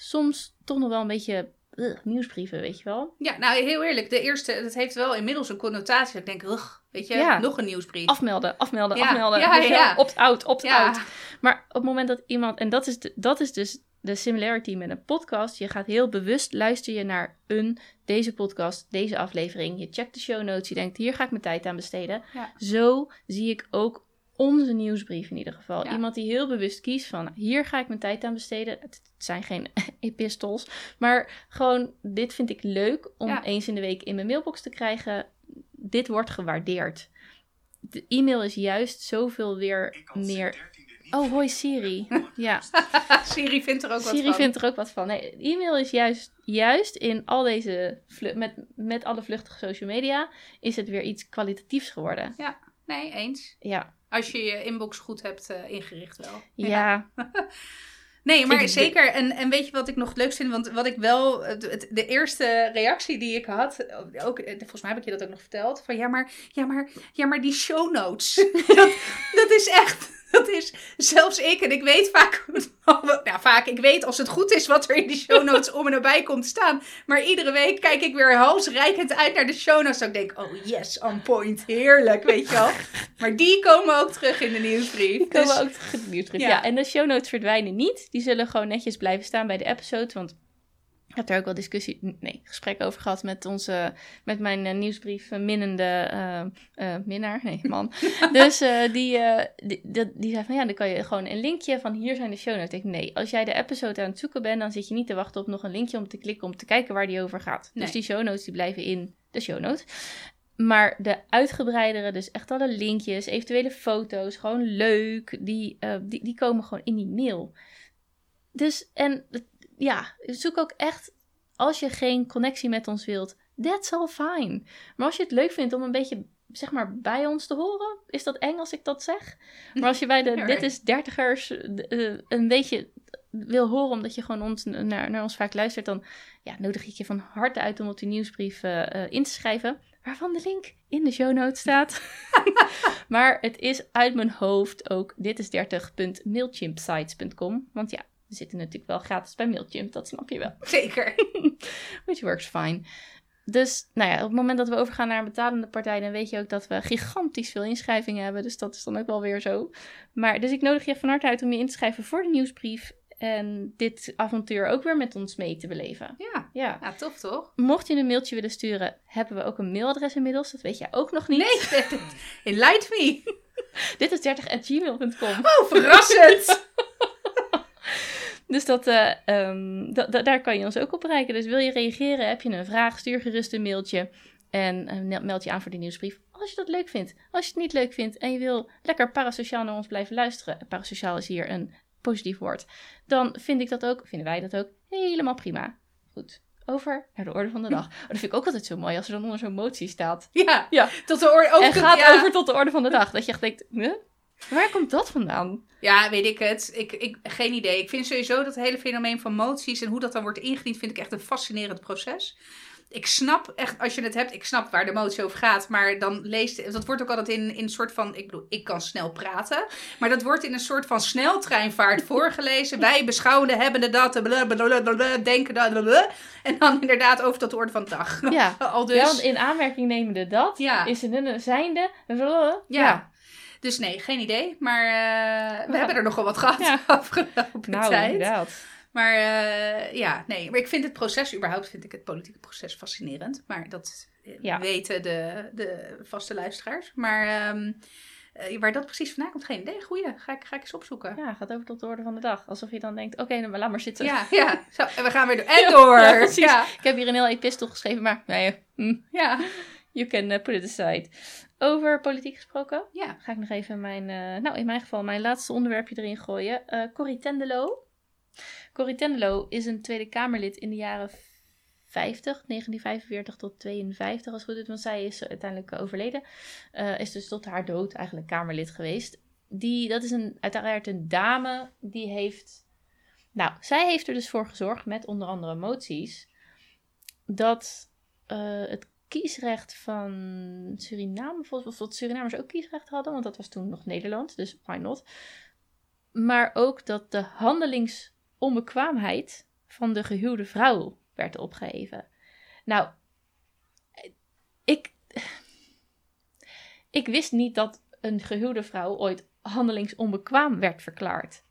[SPEAKER 1] soms toch nog wel een beetje ugh, nieuwsbrieven, weet je wel.
[SPEAKER 2] Ja, nou heel eerlijk. De eerste, het heeft wel inmiddels een connotatie. dat Ik denk, ugh, weet je,
[SPEAKER 1] Ja.
[SPEAKER 2] nog een nieuwsbrief.
[SPEAKER 1] Afmelden, afmelden,
[SPEAKER 2] Ja,
[SPEAKER 1] afmelden.
[SPEAKER 2] ja,
[SPEAKER 1] je wel?
[SPEAKER 2] ja.
[SPEAKER 1] Opt-out, opt-out.
[SPEAKER 2] ja,
[SPEAKER 1] Maar op het moment dat iemand, en dat is, de, dat is dus de similarity met een podcast. Je gaat heel bewust luister je naar een, deze podcast, deze aflevering. Je checkt de show notes, je denkt hier ga ik mijn tijd aan besteden.
[SPEAKER 2] Ja.
[SPEAKER 1] Zo zie ik ook onze nieuwsbrief in ieder geval.
[SPEAKER 2] Ja.
[SPEAKER 1] Iemand die heel bewust kiest van hier ga ik mijn tijd aan besteden. Het zijn geen epistels, maar gewoon dit vind ik leuk om
[SPEAKER 2] Ja.
[SPEAKER 1] eens in de week in mijn mailbox te krijgen. Dit wordt gewaardeerd. De e-mail is juist zoveel weer meer Oh, hoi Siri. Ja,
[SPEAKER 2] Siri vindt er ook wat
[SPEAKER 1] Siri
[SPEAKER 2] van.
[SPEAKER 1] vindt er ook wat van. Nee, e-mail is juist, juist in al deze, vlu- met, met alle vluchtige social media, is het weer iets kwalitatiefs geworden.
[SPEAKER 2] Nee, eens.
[SPEAKER 1] Ja,
[SPEAKER 2] Als je je inbox goed hebt eh, ingericht wel.
[SPEAKER 1] ja.
[SPEAKER 2] Nee, maar
[SPEAKER 1] Ik-
[SPEAKER 2] zeker. En, en weet je wat ik nog het leukst vind? Want wat ik wel, het, de eerste reactie die ik had, ook, eh, volgens mij heb ik je dat ook nog verteld, van ja, maar, ja, maar, ja, maar die show notes, dat, dat is echt, dat is zelfs ik, en ik weet vaak, nou vaak, ik weet als het goed is wat er in die show notes om en nabij komt staan, maar iedere week kijk ik weer halsrijkend uit naar de show notes, dat ik denk, oh yes, on point, heerlijk, weet je wel. Maar die komen ook terug in de nieuwsbrief.
[SPEAKER 1] Die komen
[SPEAKER 2] Dus-
[SPEAKER 1] ook terug in de nieuwsbrief.
[SPEAKER 2] Ja.
[SPEAKER 1] Ja. en de show notes verdwijnen niet. Die zullen gewoon netjes blijven staan bij de episode. Want ik heb daar ook wel discussie, nee, gesprek over gehad met onze, met mijn eh, nieuwsbrief eh, minnende eh, minnaar, nee, man. dus die, die, die, die zei van ja, dan kan je gewoon een linkje van hier zijn de show notes. Ik denk, nee, als jij de episode aan het zoeken bent, dan zit je niet te wachten op nog een linkje om te klikken om te kijken waar die over gaat.
[SPEAKER 2] Nee.
[SPEAKER 1] Dus die show notes die blijven in de show notes. Maar de uitgebreidere, dus echt alle linkjes, eventuele foto's, gewoon leuk, die, die, die komen gewoon in die mail. Dus, en het- ja, zoek ook echt, als je geen connectie met ons wilt, that's all fine. Maar als je het leuk vindt om een beetje, zeg maar, bij ons te horen, is dat eng als ik dat zeg? Maar als je bij de Dit is Dertigers eh, een beetje wil horen, omdat je gewoon ons, naar, naar ons vaak luistert, dan ja, nodig ik je van harte uit om op die nieuwsbrief eh, in te schrijven. Waarvan de link in de show notes staat. maar het is uit mijn hoofd ook dit is 30.mailchimpsites.com. Want ja, we zitten natuurlijk wel gratis bij Mailchimp, dat snap je wel.
[SPEAKER 2] Zeker.
[SPEAKER 1] Which works fine. Dus nou ja, op het moment dat we overgaan naar een betalende partij, dan weet je ook dat we gigantisch veel inschrijvingen hebben. Dus dat is dan ook wel weer zo. Maar dus ik nodig je van harte uit om je in te schrijven voor de nieuwsbrief. En dit avontuur ook weer met ons mee te beleven.
[SPEAKER 2] Ja,
[SPEAKER 1] Ja.
[SPEAKER 2] ja tof toch?
[SPEAKER 1] Mocht je een mailtje willen sturen, hebben we ook een mailadres inmiddels. Dat weet jij ook nog niet.
[SPEAKER 2] Nee, enlight me.
[SPEAKER 1] Dit is 30.gmail.com.
[SPEAKER 2] Oh, verrassend.
[SPEAKER 1] Dus dat, eh, ehm, da- da- daar kan je ons ook op bereiken. Dus wil je reageren, heb je een vraag, stuur gerust een mailtje. En eh, mel- meld je aan voor de nieuwsbrief. Als je dat leuk vindt. Als je het niet leuk vindt en je wil lekker parasociaal naar ons blijven luisteren. Parasociaal is hier een positief woord. Dan vind ik dat ook, vinden wij dat ook, helemaal prima. Goed. Over naar de orde van de dag. Oh, dat vind ik ook altijd zo mooi als er dan onder zo'n motie staat.
[SPEAKER 2] Ja,
[SPEAKER 1] Ja.
[SPEAKER 2] tot de orde. Over
[SPEAKER 1] en gaat
[SPEAKER 2] ja.
[SPEAKER 1] over tot de orde van de dag. Dat je echt denkt, huh? Waar komt dat vandaan?
[SPEAKER 2] Ja, weet ik het. Ik, ik, geen idee. Ik vind sowieso dat hele fenomeen van moties en hoe dat dan wordt ingediend, vind ik echt een fascinerend proces. Ik snap echt, als je het hebt, ik snap waar de motie over gaat, maar dan leest, dat wordt ook altijd in, in een soort van, ik bedoel, ik kan snel praten, maar dat wordt in een soort van sneltreinvaart voorgelezen. Wij beschouwende hebbende dat, blablabla, denken dat, blablabla. en dan inderdaad over tot de orde van de dag.
[SPEAKER 1] Ja.
[SPEAKER 2] Al dus.
[SPEAKER 1] Ja, want in aanmerking nemende dat
[SPEAKER 2] Ja.
[SPEAKER 1] is een een zijnde.
[SPEAKER 2] Ja. Dus nee, geen idee. Maar eh, we
[SPEAKER 1] Ja.
[SPEAKER 2] hebben er nogal wat gehad
[SPEAKER 1] Ja.
[SPEAKER 2] afgelopen
[SPEAKER 1] Nou,
[SPEAKER 2] tijd.
[SPEAKER 1] inderdaad.
[SPEAKER 2] Maar eh, ja, nee. Maar ik vind het proces, überhaupt vind ik het politieke proces fascinerend. Maar dat eh,
[SPEAKER 1] Ja.
[SPEAKER 2] weten de, de vaste luisteraars. Maar ehm, eh, waar dat precies vandaan komt, geen idee. Goeie, ga ik, ga ik eens opzoeken.
[SPEAKER 1] Ja, gaat over tot de orde van de dag. Alsof je dan denkt, oké, nou, maar laat maar zitten.
[SPEAKER 2] Ja, ja. Zo, en we gaan weer door. En door.
[SPEAKER 1] ja, precies. Ik heb hier een heel epistel geschreven, maar nee, hm,
[SPEAKER 2] ja.
[SPEAKER 1] You can uh, put it aside. Over politiek gesproken,
[SPEAKER 2] ja.
[SPEAKER 1] ga ik nog even mijn, eh, nou in mijn geval, mijn laatste onderwerpje erin gooien. Eh Corrie Tenderlo. Corrie Tenderlo is een Tweede Kamerlid in de jaren 50, 1945 tot 52 als goed is, want zij is uiteindelijk eh, overleden. Eh, is dus tot haar dood eigenlijk Kamerlid geweest. Die, dat is een, uiteraard een dame die heeft. Nou, zij heeft er dus voor gezorgd met onder andere moties. dat eh, het kiesrecht van Suriname, volgens of dat Surinamers ook kiesrecht hadden, want dat was toen nog Nederland, dus why not? Maar ook dat de handelingsonbekwaamheid van de gehuwde vrouw werd opgeheven. Nou, ik, ik wist niet dat een gehuwde vrouw ooit handelingsonbekwaam werd verklaard.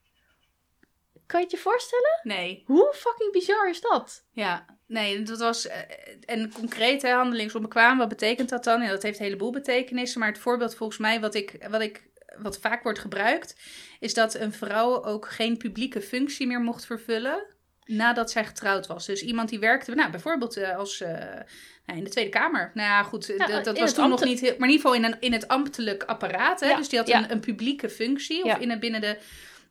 [SPEAKER 1] Kan je het je voorstellen?
[SPEAKER 2] Nee.
[SPEAKER 1] Hoe fucking bizar is dat?
[SPEAKER 2] Ja, nee, dat was. eh, en concreet, hè, handelingsonbekwaam, wat betekent dat dan? Ja, dat heeft een heleboel betekenissen. Maar het voorbeeld volgens mij, wat ik, wat ik. Wat vaak wordt gebruikt, is dat een vrouw ook geen publieke functie meer mocht vervullen nadat zij getrouwd was. Dus iemand die werkte, nou, bijvoorbeeld eh, als eh, nou, in de Tweede Kamer. Nou ja, goed,
[SPEAKER 1] Ja,
[SPEAKER 2] dat, dat was toen nog niet heel, maar in ieder geval in, een, in het ambtelijk apparaat. Hè?
[SPEAKER 1] Ja,
[SPEAKER 2] Dus die had een, een publieke functie, of in en binnen de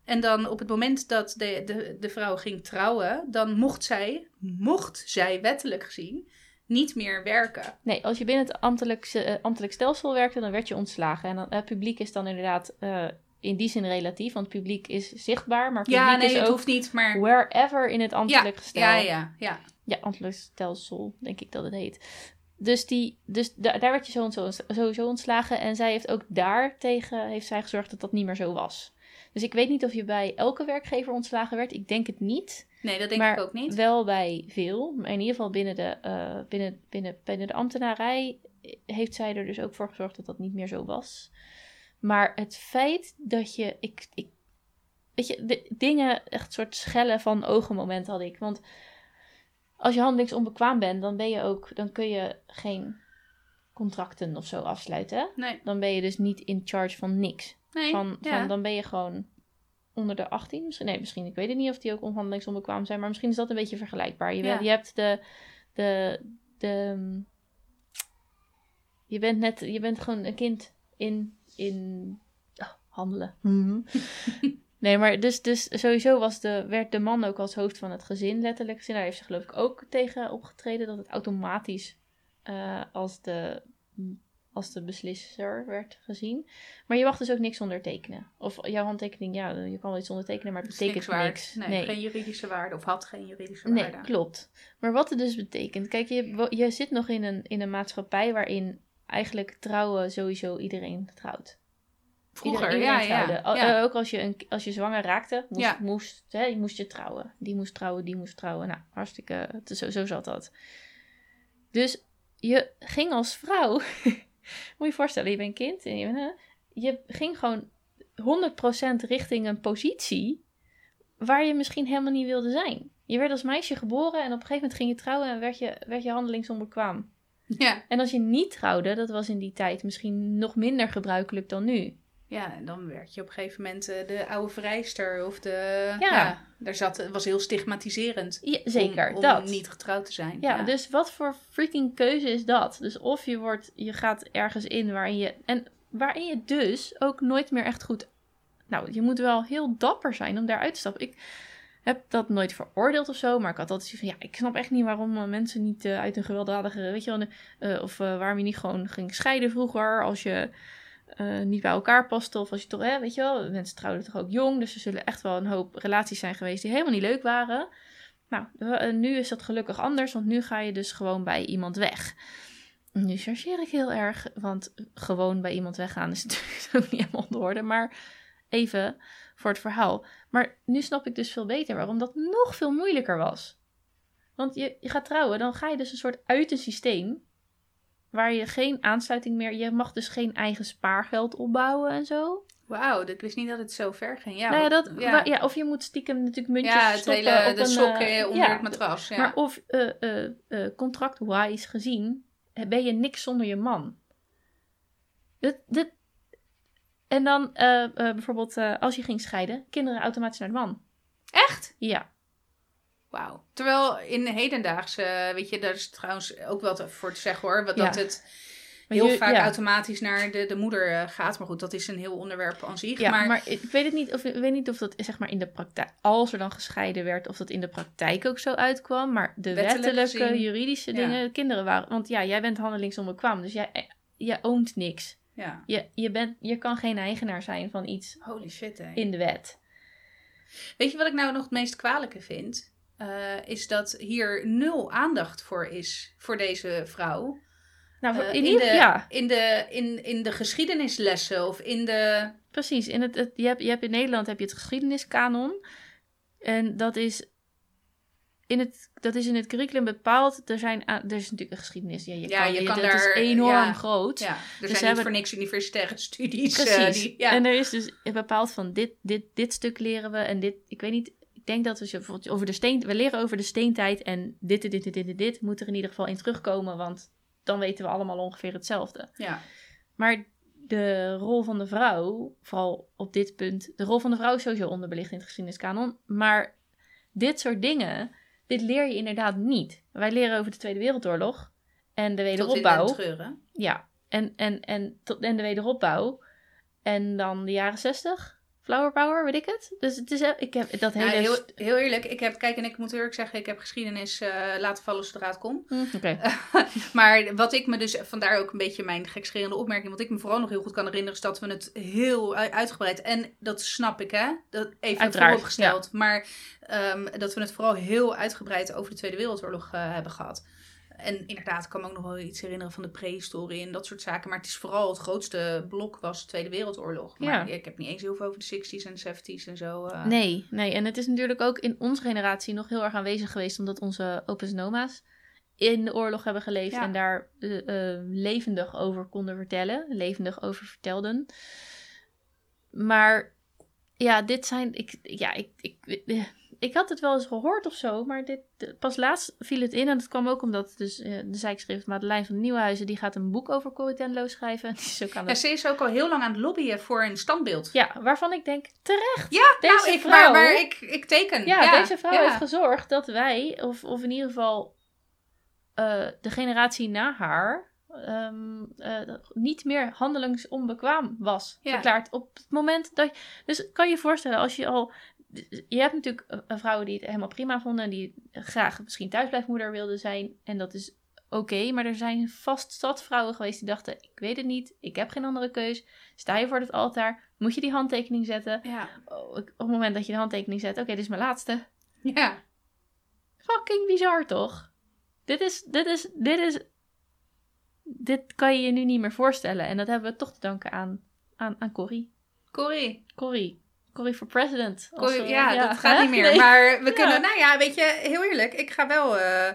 [SPEAKER 2] en dan op het moment dat de, de, de vrouw ging trouwen, dan mocht zij, mocht zij wettelijk gezien, niet meer werken.
[SPEAKER 1] Nee, als je binnen het ambtelijk, eh, ambtelijk stelsel werkte, dan werd je ontslagen. En dan, het publiek is dan inderdaad eh, in die zin relatief, want het publiek is zichtbaar, maar publiek
[SPEAKER 2] Ja, nee,
[SPEAKER 1] is
[SPEAKER 2] het
[SPEAKER 1] ook
[SPEAKER 2] hoeft niet, maar...
[SPEAKER 1] wherever in het ambtelijk gestel.
[SPEAKER 2] Ja, ja, ja.
[SPEAKER 1] Ja, ambtelijk stelsel, denk ik dat het heet. Dus, die, dus da- daar werd je zo en zo, sowieso ontslagen. En zij heeft ook daartegen heeft zij gezorgd dat dat niet meer zo was. Dus ik weet niet of je bij elke werkgever ontslagen werd. Ik denk het niet.
[SPEAKER 2] Nee, dat denk
[SPEAKER 1] maar
[SPEAKER 2] ik ook niet.
[SPEAKER 1] wel bij veel. Maar in ieder geval binnen de, eh, binnen, binnen, binnen de ambtenarij heeft zij er dus ook voor gezorgd dat dat niet meer zo was. Maar het feit dat je. Ik, ik, weet je, de, dingen, echt soort schellen van ogenmoment had ik. Want als je handelingsonbekwaam bent, dan ben je ook. Dan kun je geen contracten of zo afsluiten.
[SPEAKER 2] Nee,
[SPEAKER 1] Dan ben je dus niet in charge van niks.
[SPEAKER 2] Nee.
[SPEAKER 1] Van,
[SPEAKER 2] ja.
[SPEAKER 1] van, dan ben je gewoon onder de 18. Misschien, nee, misschien, ik weet het niet of die ook onhandelingsonbekwaam zijn, maar misschien is dat een beetje vergelijkbaar. Je, bent,
[SPEAKER 2] Ja.
[SPEAKER 1] je hebt de, de, de, je bent net, je bent gewoon een kind in, in oh, handelen. nee, maar dus, dus sowieso was de, werd de man ook als hoofd van het gezin letterlijk gezien. Daar heeft ze geloof ik ook tegen opgetreden dat het automatisch eh, als de als de beslisser werd gezien. Maar je mag dus ook niks ondertekenen. Of jouw handtekening, ja, je kan wel iets ondertekenen, maar het betekent
[SPEAKER 2] waard.
[SPEAKER 1] niks.
[SPEAKER 2] Nee,
[SPEAKER 1] Nee,
[SPEAKER 2] geen juridische waarde. Of had geen juridische
[SPEAKER 1] nee,
[SPEAKER 2] waarde.
[SPEAKER 1] klopt. Maar wat het dus betekent, kijk, je, je zit nog in een, in een maatschappij waarin eigenlijk trouwen sowieso iedereen trouwt.
[SPEAKER 2] Vroeger,
[SPEAKER 1] Iedereen,
[SPEAKER 2] ja,
[SPEAKER 1] iedereen
[SPEAKER 2] ja.
[SPEAKER 1] trouwde.
[SPEAKER 2] Ja.
[SPEAKER 1] eh, ook als je, een, als je zwanger raakte, moest,
[SPEAKER 2] Ja.
[SPEAKER 1] moest, hè, je moest je trouwen. Die moest trouwen, die moest trouwen. Nou, hartstikke, zo, zo zat dat. Dus je ging als vrouw, moet je je voorstellen, je bent kind en je, je ging gewoon 100% richting een positie waar je misschien helemaal niet wilde zijn. Je werd als meisje geboren en op een gegeven moment ging je trouwen en werd je, werd je handelingsonbekwaam.
[SPEAKER 2] ja.
[SPEAKER 1] En als je niet trouwde, dat was in die tijd misschien nog minder gebruikelijk dan nu.
[SPEAKER 2] Ja, en dan werd je op een gegeven moment eh, de oude vrijster of de...
[SPEAKER 1] Ja.
[SPEAKER 2] Ja, daar zat, het was heel stigmatiserend.
[SPEAKER 1] Ja, zeker,
[SPEAKER 2] om, om
[SPEAKER 1] dat.
[SPEAKER 2] niet getrouwd te zijn.
[SPEAKER 1] Ja, dus wat voor freaking keuze is dat? Dus of je wordt, je gaat ergens in waarin je. En waarin je dus ook nooit meer echt goed. Nou, je moet wel heel dapper zijn om daaruit te stappen. Ik heb dat nooit veroordeeld of zo, maar ik had altijd zoiets van ja, ik snap echt niet waarom eh, mensen niet eh, uit een gewelddadige. Weet je wel, of waarom je niet gewoon ging scheiden vroeger als je. Eh, niet bij elkaar paste of als je toch, hè, weet je wel, mensen trouwden toch ook jong, dus er zullen echt wel een hoop relaties zijn geweest die helemaal niet leuk waren. Nou, eh, nu is dat gelukkig anders, want nu ga je dus gewoon bij iemand weg. Nu chargeer ik heel erg, want gewoon bij iemand weggaan is natuurlijk ook niet helemaal de maar even voor het verhaal. Maar nu snap ik dus veel beter waarom dat nog veel moeilijker was. Want je, je gaat trouwen, dan ga je dus een soort uit een systeem waar je geen aansluiting meer, je mag dus geen eigen spaargeld opbouwen en zo.
[SPEAKER 2] Wauw, ik wist niet dat het zo ver ging. Ja,
[SPEAKER 1] nou ja, dat,
[SPEAKER 2] ja.
[SPEAKER 1] of je moet stiekem natuurlijk muntjes
[SPEAKER 2] Ja, het
[SPEAKER 1] stoppen
[SPEAKER 2] hele,
[SPEAKER 1] op
[SPEAKER 2] de
[SPEAKER 1] een,
[SPEAKER 2] sokken
[SPEAKER 1] eh,
[SPEAKER 2] onder het matras. Ja.
[SPEAKER 1] Maar of eh, contract-wise gezien, ben je niks zonder je man. Dit, dit... En dan bijvoorbeeld als je ging scheiden, kinderen automatisch naar de man.
[SPEAKER 2] Echt?
[SPEAKER 1] Ja,
[SPEAKER 2] Wauw. Terwijl in hedendaagse, weet je, daar is trouwens ook wel te- voor te zeggen hoor, wat
[SPEAKER 1] Ja.
[SPEAKER 2] dat het heel
[SPEAKER 1] je-
[SPEAKER 2] vaak
[SPEAKER 1] ja.
[SPEAKER 2] automatisch naar de, de moeder eh, gaat. Maar goed, dat is een heel onderwerp aan zich.
[SPEAKER 1] ja
[SPEAKER 2] maar,
[SPEAKER 1] maar, ik weet het niet of, ik weet niet of dat zeg maar in de praktijk, als er dan gescheiden werd, of dat in de praktijk ook zo uitkwam. Maar de
[SPEAKER 2] Wettelijk
[SPEAKER 1] wettelijke,
[SPEAKER 2] gezien,
[SPEAKER 1] juridische
[SPEAKER 2] ja.
[SPEAKER 1] dingen, kinderen waren. Want ja, jij bent handelingsonbekwaam, dus jij, eh, jij oont niks.
[SPEAKER 2] ja.
[SPEAKER 1] Je, je, bent, je kan geen eigenaar zijn van iets
[SPEAKER 2] Holy shit, hè.
[SPEAKER 1] in de wet.
[SPEAKER 2] Weet je wat ik nou nog het meest kwalijke vind? Eh, is dat hier nul aandacht voor is voor deze vrouw.
[SPEAKER 1] Nou,
[SPEAKER 2] Eh,
[SPEAKER 1] in,
[SPEAKER 2] in,
[SPEAKER 1] ieder
[SPEAKER 2] de,
[SPEAKER 1] ja.
[SPEAKER 2] in, de, in, in de geschiedenislessen of in de...
[SPEAKER 1] Precies. In het, het, je, hebt, je hebt in Nederland heb je het geschiedeniskanon. En dat is in het, dat is in het curriculum bepaald. Er, zijn, er is natuurlijk een geschiedenis. Ja, je
[SPEAKER 2] Ja,
[SPEAKER 1] kan,
[SPEAKER 2] je kan
[SPEAKER 1] dat
[SPEAKER 2] daar-
[SPEAKER 1] is enorm
[SPEAKER 2] ja.
[SPEAKER 1] groot.
[SPEAKER 2] Ja, er
[SPEAKER 1] Dus
[SPEAKER 2] zijn niet voor niks universitaire studies. eh,
[SPEAKER 1] Precies.
[SPEAKER 2] die, ja.
[SPEAKER 1] En er is dus bepaald van dit, dit, dit stuk leren we. En dit, ik weet niet, denk dat we bijvoorbeeld over de steen, we leren over de steentijd. En dit, dit, dit, dit, dit, dit, dit moet er in ieder geval in terugkomen. Want dan weten we allemaal ongeveer hetzelfde.
[SPEAKER 2] ja.
[SPEAKER 1] Maar de rol van de vrouw, vooral op dit punt, de rol van de vrouw is sowieso onderbelicht in het geschiedeniskanon. Maar dit soort dingen, dit leer je inderdaad niet. Wij leren over de Tweede Wereldoorlog en de
[SPEAKER 2] Tot in
[SPEAKER 1] wederopbouw. Ja, en, en, en, tot, en de wederopbouw. En dan de jaren zestig. Flower power, weet ik het. Dus het is, ik heb dat hele...
[SPEAKER 2] Ja, heel, heel eerlijk, ik heb, kijk, en ik moet eerlijk zeggen, ik heb geschiedenis eh, laten vallen zodra het kon.
[SPEAKER 1] Hm, Oké.
[SPEAKER 2] maar wat ik me dus, vandaar ook een beetje mijn gekscherende opmerking, wat ik me vooral nog heel goed kan herinneren, is dat we het heel uitgebreid, en dat snap ik hè, dat even
[SPEAKER 1] Uiteraard,
[SPEAKER 2] vooropgesteld, maar ehm, dat we het vooral heel uitgebreid over de Tweede Wereldoorlog eh, hebben gehad. En inderdaad, ik kan me ook nog wel iets herinneren van de prehistorie en dat soort zaken. Maar het is vooral het grootste blok was de Tweede Wereldoorlog. Maar
[SPEAKER 1] Ja.
[SPEAKER 2] ik heb niet eens heel veel over de 60s en 70s en zo. eh.
[SPEAKER 1] Nee, nee. En het is natuurlijk ook in onze generatie nog heel erg aanwezig geweest, omdat onze opa's en oma's in de oorlog hebben geleefd
[SPEAKER 2] Ja.
[SPEAKER 1] en daar eh, eh, levendig over konden vertellen, levendig over vertelden. Maar ja, dit zijn. Ik, ja, ik, ik, ik had het wel eens gehoord of zo, maar dit, pas laatst viel het in. En dat kwam ook omdat dus, eh, de zijkschrift Madeleine van Nieuwenhuizen, die gaat een boek over Corrie ten Loo schrijven. Die is ook aan
[SPEAKER 2] Ja,
[SPEAKER 1] het
[SPEAKER 2] ze is ook al heel lang aan het lobbyen voor een standbeeld.
[SPEAKER 1] ja, waarvan ik denk, terecht.
[SPEAKER 2] Ja,
[SPEAKER 1] Deze
[SPEAKER 2] nou, ik,
[SPEAKER 1] vrouw-
[SPEAKER 2] maar, maar ik, ik teken.
[SPEAKER 1] Ja, deze vrouw
[SPEAKER 2] ja.
[SPEAKER 1] heeft gezorgd dat wij, of, of in ieder geval eh, de generatie na haar, ehm, eh, niet meer handelingsonbekwaam was
[SPEAKER 2] Ja.
[SPEAKER 1] verklaard. Op het moment dat. Dus kan je je voorstellen, als je al. Je hebt natuurlijk vrouwen die het helemaal prima vonden en die graag misschien thuisblijfmoeder wilden zijn. En dat is oké, maar er zijn vast stadsvrouwen geweest die dachten: ik weet het niet, ik heb geen andere keus. Sta je voor het altaar, moet je die handtekening zetten.
[SPEAKER 2] Ja.
[SPEAKER 1] Oh, op het moment dat je de handtekening zet, oké, dit is mijn laatste.
[SPEAKER 2] ja.
[SPEAKER 1] Fucking bizar, toch? Dit is, dit is, dit is, dit kan je je nu niet meer voorstellen. En dat hebben we toch te danken aan, aan, aan Corrie.
[SPEAKER 2] Corrie.
[SPEAKER 1] Corrie. Corrie for president. Als
[SPEAKER 2] Corrie,
[SPEAKER 1] we-
[SPEAKER 2] ja, dat gaat
[SPEAKER 1] hè?
[SPEAKER 2] niet meer.
[SPEAKER 1] Nee.
[SPEAKER 2] Maar we
[SPEAKER 1] Ja.
[SPEAKER 2] kunnen, nou ja, weet je, heel eerlijk, ik ga wel. eh,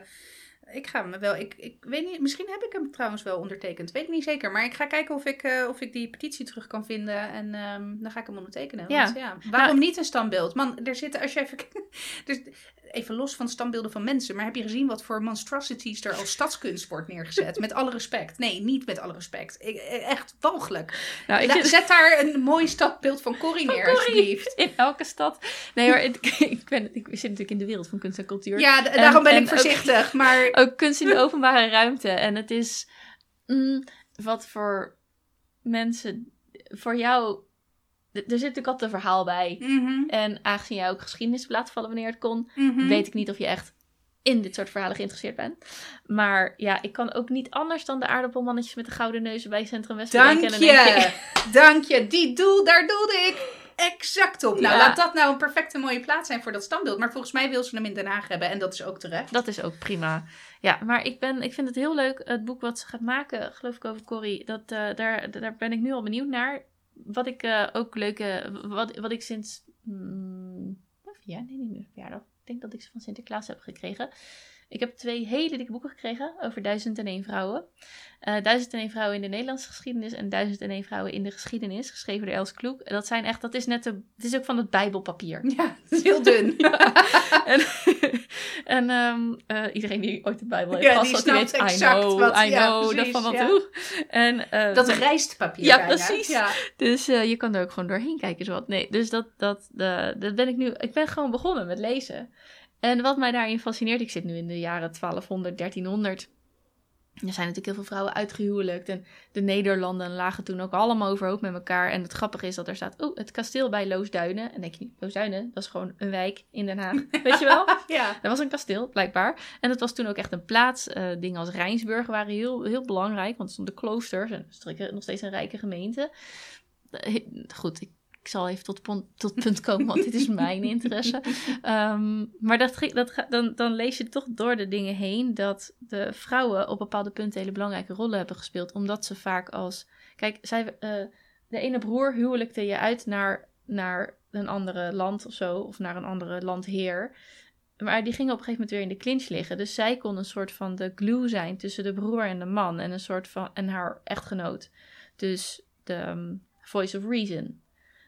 [SPEAKER 2] ik ga me wel, ik, ik weet niet, misschien heb ik hem trouwens wel ondertekend. Weet ik niet zeker. Maar ik ga kijken of ik, eh, of ik die petitie terug kan vinden. En ehm, dan ga ik hem ondertekenen.
[SPEAKER 1] Ja.
[SPEAKER 2] Want, ja. Waarom niet een standbeeld? Man, er zitten, als je even. dus, even los van standbeelden van mensen. Maar heb je gezien wat voor monstrosities er als stadskunst wordt neergezet? met alle respect. Nee, niet met alle respect. Ik- echt walgelijk.
[SPEAKER 1] Nou, ik
[SPEAKER 2] La-
[SPEAKER 1] vind-
[SPEAKER 2] Zet daar een mooi stadbeeld van Corrie neer, alsjeblieft.
[SPEAKER 1] in elke stad. Nee hoor, ik, ik, ben, ik zit natuurlijk in de wereld van kunst en cultuur.
[SPEAKER 2] Ja,
[SPEAKER 1] En-
[SPEAKER 2] daarom ben
[SPEAKER 1] en
[SPEAKER 2] ik
[SPEAKER 1] ook-
[SPEAKER 2] voorzichtig. Maar
[SPEAKER 1] Ook kunst in de openbare ruimte. En het is mm, wat voor mensen, voor jou, er zit natuurlijk altijd een verhaal bij.
[SPEAKER 2] Mhm,
[SPEAKER 1] En aangezien jij ook geschiedenis hebt vallen wanneer het kon,
[SPEAKER 2] mhm.
[SPEAKER 1] weet ik niet of je echt in dit soort verhalen geïnteresseerd bent. Maar ja, ik kan ook niet anders dan de aardappelmannetjes met de gouden neuzen bij Centrum West
[SPEAKER 2] Dank je. Dank je. Die doel, daar doelde ik exact op. Nou,
[SPEAKER 1] Ja.
[SPEAKER 2] laat dat nou een perfecte mooie plaats zijn voor dat standbeeld. Maar volgens mij wil ze hem in Den Haag hebben. En dat is ook terecht.
[SPEAKER 1] Dat is ook prima. Ja, maar ik, ben, ik vind het heel leuk. Het boek wat ze gaat maken, geloof ik, over Corrie. Dat, eh, daar, daar ben ik nu al benieuwd naar. Wat ik eh, ook leuke... Wat, wat ik sinds... Mm, ja, nee, niet meer verjaardag. Ik denk dat ik ze van Sinterklaas heb gekregen. Ik heb twee hele dikke boeken gekregen over 1001 vrouwen. Eh 1001 vrouwen in de Nederlandse geschiedenis en 1001 vrouwen in de geschiedenis, geschreven door Els Kloek. Dat zijn echt, dat is net de, het is ook van het Bijbelpapier.
[SPEAKER 2] Ja, het is heel dun.
[SPEAKER 1] en en ehm, eh, iedereen die ooit de Bijbel heeft
[SPEAKER 2] Ja, die
[SPEAKER 1] weet, I
[SPEAKER 2] exact
[SPEAKER 1] know,
[SPEAKER 2] wat-
[SPEAKER 1] I
[SPEAKER 2] ja,
[SPEAKER 1] know,
[SPEAKER 2] precies,
[SPEAKER 1] dat van wat
[SPEAKER 2] ja.
[SPEAKER 1] toe. En, eh,
[SPEAKER 2] Dat rijstpapier
[SPEAKER 1] Ja,
[SPEAKER 2] bijna.
[SPEAKER 1] precies.
[SPEAKER 2] Ja.
[SPEAKER 1] dus eh, je kan er ook gewoon doorheen kijken. Zowat. Nee, dus dat, dat, dat ben ik nu, ik ben gewoon begonnen met lezen. En wat mij daarin fascineert, ik zit nu in de jaren 1200, 1300. Er zijn natuurlijk heel veel vrouwen uitgehuwelijkt. En de Nederlanden lagen toen ook allemaal overhoop met elkaar. En het grappige is dat er staat, oh, het kasteel bij Loosduinen. En dan denk je niet, Loosduinen, dat is gewoon een wijk in Den Haag. Weet je wel?
[SPEAKER 2] ja.
[SPEAKER 1] Er was een kasteel, blijkbaar. En dat was toen ook echt een plaats. Eh, dingen als Rijnsburg waren heel, heel belangrijk, want er stonden kloosters en het is nog steeds een rijke gemeente. Eh, Goed, ik, ik zal even tot, pon- tot punt komen, want dit is mijn interesse. Ehm, maar dat, dat, dan, dan lees je toch door de dingen heen dat de vrouwen op bepaalde punten hele belangrijke rollen hebben gespeeld. Omdat ze vaak als. Kijk, zij, eh, de ene broer huwelijkte je uit naar, naar een andere land of zo, of naar een andere landheer. Maar die gingen op een gegeven moment weer in de clinch liggen. Dus zij kon een soort van de glue zijn tussen de broer en de man. En een soort van. en haar echtgenoot. Dus de ehm, voice of reason.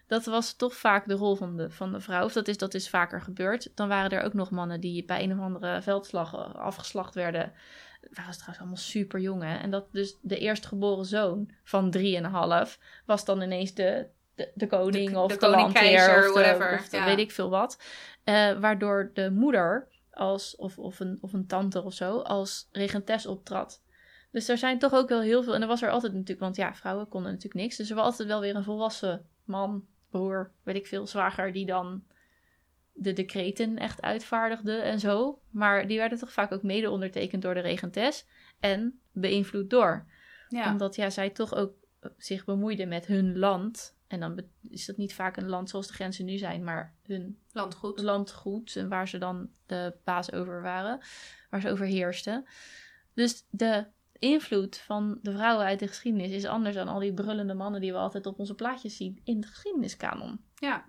[SPEAKER 1] Dat was toch vaak de rol van de, van de vrouw. Of dat is, dat is vaker gebeurd. Dan waren er ook nog mannen die bij een of andere veldslag eh, afgeslacht werden. Dat was trouwens allemaal super jong, hè? En dat dus de eerstgeboren zoon van drieënhalf was dan ineens de, de, de koning
[SPEAKER 2] De-
[SPEAKER 1] of
[SPEAKER 2] de
[SPEAKER 1] landheer of,
[SPEAKER 2] whatever,
[SPEAKER 1] of de
[SPEAKER 2] ja.
[SPEAKER 1] weet ik veel wat. Eh, waardoor de moeder als, of, of, een, of een tante of zo als regentes optrad. Dus er zijn toch ook wel heel veel. En er was er altijd natuurlijk, want ja, vrouwen konden natuurlijk niks. Dus er was altijd wel weer een volwassen man, broer, weet ik veel, zwager, die dan de decreten echt uitvaardigde en zo. Maar die werden toch vaak ook mede ondertekend door de regentes en beïnvloed door.
[SPEAKER 2] Ja.
[SPEAKER 1] Omdat ja, zij toch ook zich bemoeide met hun land. En dan is dat niet vaak een land zoals de grenzen nu zijn, maar hun
[SPEAKER 2] Landgoed.
[SPEAKER 1] landgoed en waar ze dan de baas over waren, waar ze over heersten. Dus de invloed van de vrouwen uit de geschiedenis is anders dan al die brullende mannen die we altijd op onze plaatjes zien in de geschiedeniskanon.
[SPEAKER 2] Ja.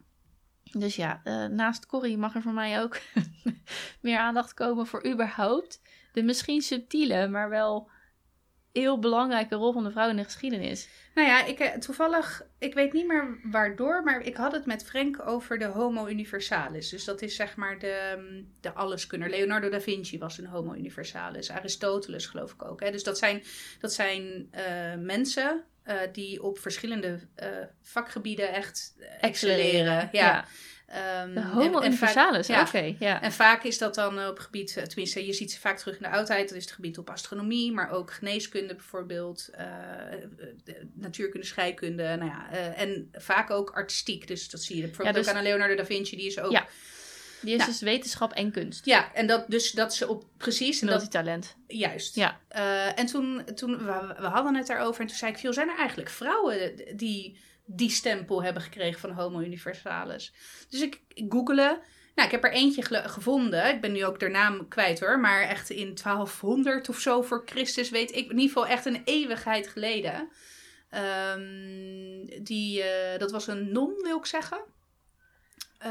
[SPEAKER 1] Dus ja, eh, naast Corrie mag er voor mij ook meer aandacht komen voor überhaupt de misschien subtiele, maar wel heel belangrijke rol van de vrouw in de geschiedenis.
[SPEAKER 2] Nou ja, ik, eh, toevallig, ik weet niet meer waardoor, maar ik had het met Frank over de Homo Universalis. Dus dat is zeg maar de, mm, de alleskunner. Leonardo da Vinci was een Homo Universalis. Aristoteles geloof ik ook. Hè? Dus dat zijn, dat zijn eh, mensen eh, die op verschillende vakgebieden echt excelleren. Ja. Ehm,
[SPEAKER 1] De homo
[SPEAKER 2] en ja.
[SPEAKER 1] oké. ja.
[SPEAKER 2] En vaak is dat dan op gebied, eh, tenminste, je ziet ze vaak terug in de oudheid. Dat is het gebied op astronomie, maar ook geneeskunde bijvoorbeeld, eh, natuurkunde, scheikunde. Nou ja, eh, en vaak ook artistiek. Dus dat zie je bijvoorbeeld
[SPEAKER 1] Ja, dus-
[SPEAKER 2] ook aan Leonardo da Vinci, die is ook.
[SPEAKER 1] Ja.
[SPEAKER 2] Ja,
[SPEAKER 1] Die is
[SPEAKER 2] Nou.
[SPEAKER 1] dus wetenschap en kunst.
[SPEAKER 2] en dat, dus dat ze op precies. En dat,
[SPEAKER 1] Multitalent.
[SPEAKER 2] juist.
[SPEAKER 1] Ja.
[SPEAKER 2] En toen, toen we, we hadden het daarover en toen zei ik, veel zijn er eigenlijk vrouwen die die stempel hebben gekregen van Homo Universalis? Dus ik, ik googelde. Nou, ik heb er eentje gevonden. Ik ben nu ook de naam kwijt hoor. Maar echt in 1200 of zo voor Christus weet ik. In ieder geval echt een eeuwigheid geleden. Ehm, die, eh, dat was een non, wil ik zeggen. Eh,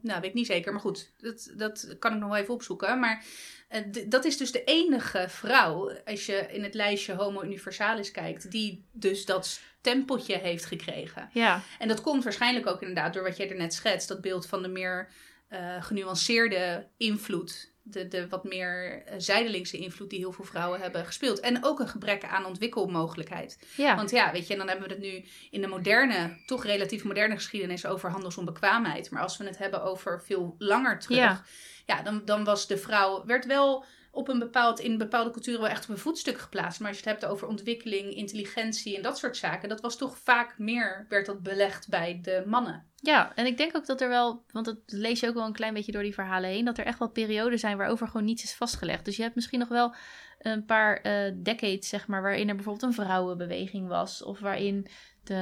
[SPEAKER 2] nou, weet ik niet zeker. Maar goed, dat, dat kan ik nog wel even opzoeken. Maar eh, dat is dus de enige vrouw, als je in het lijstje Homo Universalis kijkt, die dus dat stempeltje heeft gekregen.
[SPEAKER 1] Ja,
[SPEAKER 2] En dat komt waarschijnlijk ook inderdaad door wat jij er net schetst. Dat beeld van de meer eh, genuanceerde invloed. De, de wat meer eh, zijdelingse invloed die heel veel vrouwen hebben gespeeld. En ook een gebrek aan ontwikkelmogelijkheid.
[SPEAKER 1] ja.
[SPEAKER 2] Want ja, weet je, en dan hebben we het nu in de moderne, toch relatief moderne geschiedenis over handelsonbekwaamheid. Maar als we het hebben over veel langer terug,
[SPEAKER 1] Ja.
[SPEAKER 2] ja, dan, dan was de vrouw, werd wel op een bepaald, in bepaalde culturen wel echt op een voetstuk geplaatst. Maar als je het hebt over ontwikkeling, intelligentie en dat soort zaken, dat was toch vaak meer, werd dat belegd bij de mannen.
[SPEAKER 1] Ja, en ik denk ook dat er wel, want dat lees je ook wel een klein beetje door die verhalen heen, dat er echt wel perioden zijn waarover gewoon niets is vastgelegd. Dus je hebt misschien nog wel een paar eh, decades, zeg maar, waarin er bijvoorbeeld een vrouwenbeweging was. Of waarin de,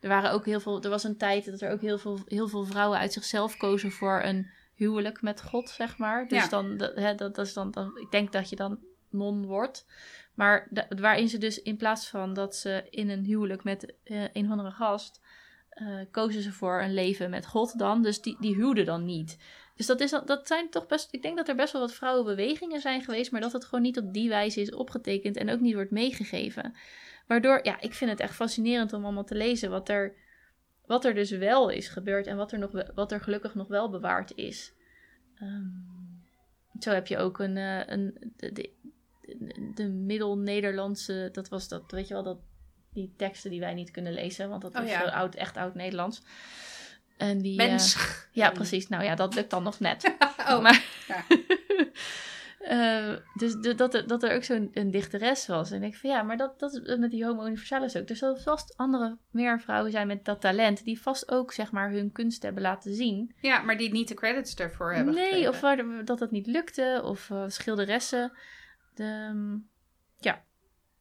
[SPEAKER 1] er waren ook heel veel, er was een tijd dat er ook heel veel, heel veel vrouwen uit zichzelf kozen voor een huwelijk met God, zeg maar. Dus
[SPEAKER 2] Ja.
[SPEAKER 1] dan, dat, hè, dat, dat is dan, dan, ik denk dat je dan non wordt. Maar da- waarin ze dus in plaats van dat ze in een huwelijk met eh, een of andere gast eh, kozen ze voor een leven met God dan. Dus die, die huwden dan niet. Dus dat, is, dat zijn toch best. Ik denk dat er best wel wat vrouwenbewegingen zijn geweest. Maar dat het gewoon niet op die wijze is opgetekend. En ook niet wordt meegegeven. Waardoor, ja, ik vind het echt fascinerend om allemaal te lezen. Wat er, wat er dus wel is gebeurd. En wat er, nog, wat er gelukkig nog wel bewaard is. Ehm, zo heb je ook een. eh, een de, de, de, de middel-Nederlandse. Dat was dat, weet je wel, dat die teksten die wij niet kunnen lezen, want dat
[SPEAKER 2] Oh
[SPEAKER 1] is
[SPEAKER 2] ja.
[SPEAKER 1] zo oud, echt oud Nederlands. En die,
[SPEAKER 2] Mens.
[SPEAKER 1] eh, ja, precies. Nou ja, dat lukt dan nog net.
[SPEAKER 2] oh,
[SPEAKER 1] maar,
[SPEAKER 2] ja.
[SPEAKER 1] Eh, dus de- dat, er, dat er ook zo'n een dichteres was. En ik denk van ja, maar dat, dat is met die homo universalis ook. Er zullen vast andere meer vrouwen zijn met dat talent, die vast ook zeg maar hun kunst hebben laten zien.
[SPEAKER 2] ja, maar die niet de credits ervoor hebben
[SPEAKER 1] Nee,
[SPEAKER 2] gekregen.
[SPEAKER 1] of waar dat het niet lukte, of eh, schilderessen. De, ehm, ja,